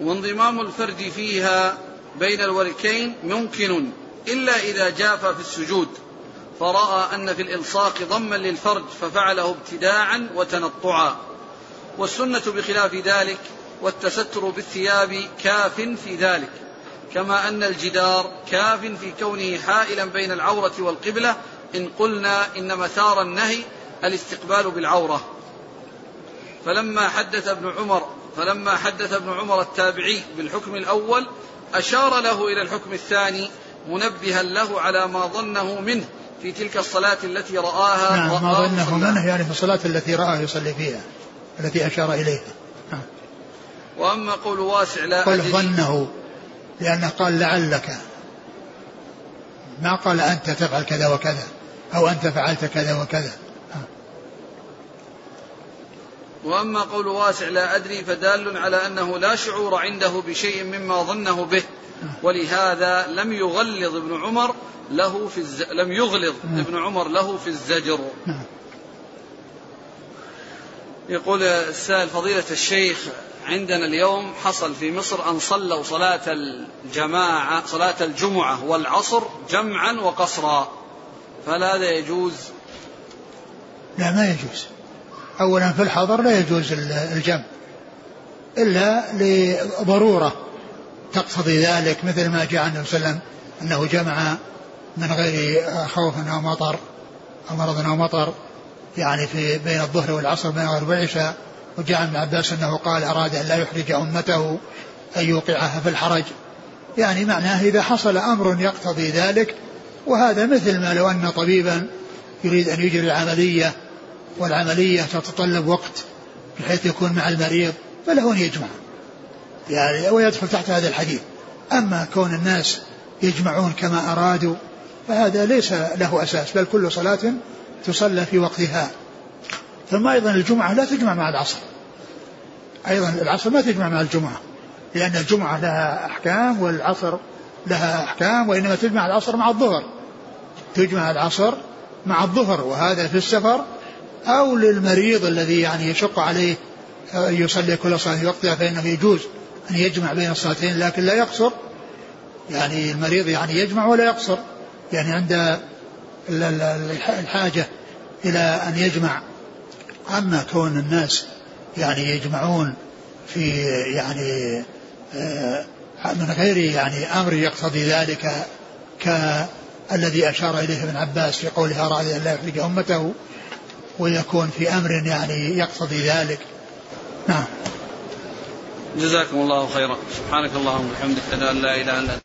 وانضمام الفرد فيها بين الوركين ممكن إلا إذا جاف في السجود. فرأى أن في الإلصاق ضما للفرج ففعله ابتداعا وتنطعا والسنة بخلاف ذلك والتستر بالثياب كاف في ذلك كما أن الجدار كاف في كونه حائلا بين العورة والقبلة إن قلنا إن مثار النهي الاستقبال بالعورة فلما حدث ابن عمر فلما حدث ابن عمر التابعي بالحكم الأول أشار له إلى الحكم الثاني منبها له على ما ظنه منه في تلك الصلاة التي رآها نعم ما ظنه منه يعني في الصلاة التي رآه يصلي فيها التي أشار إليها. نعم. وأما قول واسع لا قل ظنه لأنه قال لعلك. ما قال أنت تفعل كذا وكذا أو أنت فعلت كذا وكذا. وأما قول واسع لا أدري فدال على أنه لا شعور عنده بشيء مما ظنه به. ولهذا لم يغلظ ابن عمر له في الز... لم يغلظ ابن عمر له في الزجر. يقول السائل فضيلة الشيخ عندنا اليوم حصل في مصر أن صلوا صلاة الجماعة صلاة الجمعة والعصر جمعا وقصرا. فهل هذا يجوز؟ لا ما يجوز. أولا في الحضر لا يجوز الجمع إلا لضرورة تقتضي ذلك مثل ما جاء عنه صلى الله عليه وسلم أنه جمع من غير خوف أو مطر أو مرض أو مطر يعني في بين الظهر والعصر بين الغرب والعشاء. وجاء ابن عباس أنه قال أراد أن لا يحرج أمته أن يوقعها في الحرج. يعني معناه إذا حصل أمر يقتضي ذلك وهذا مثل ما لو أن طبيبا يريد أن يجري العملية والعملية تتطلب وقت بحيث يكون مع المريض فله أن يجمع. يعني ويدخل تحت هذا الحديث. أما كون الناس يجمعون كما أرادوا فهذا ليس له أساس بل كل صلاة تصلى في وقتها. ثم أيضا الجمعة لا تجمع مع العصر. أيضا العصر ما تجمع مع الجمعة لأن الجمعة لها أحكام والعصر لها أحكام وإنما تجمع العصر مع الظهر. تجمع العصر مع الظهر وهذا في السفر أو للمريض الذي يعني يشق عليه يصلي كل صلاة في وقتها فإنه يجوز أن يجمع بين الصلاتين لكن لا يقصر. يعني المريض يعني يجمع ولا يقصر. يعني عند الحاجة إلى أن يجمع. أما كون الناس يعني يجمعون في يعني آه، من غير يعني أمر يقتضي ذلك كالذي أشار إليه ابن عباس في قولها رأي أن لا يحرج أمته؟ ويكون في أمر يعني يقتضي ذلك. نعم. جزاكم الله خيرا. سبحانك اللهم وبحمدك أشهد أن لا إله إلا أنت.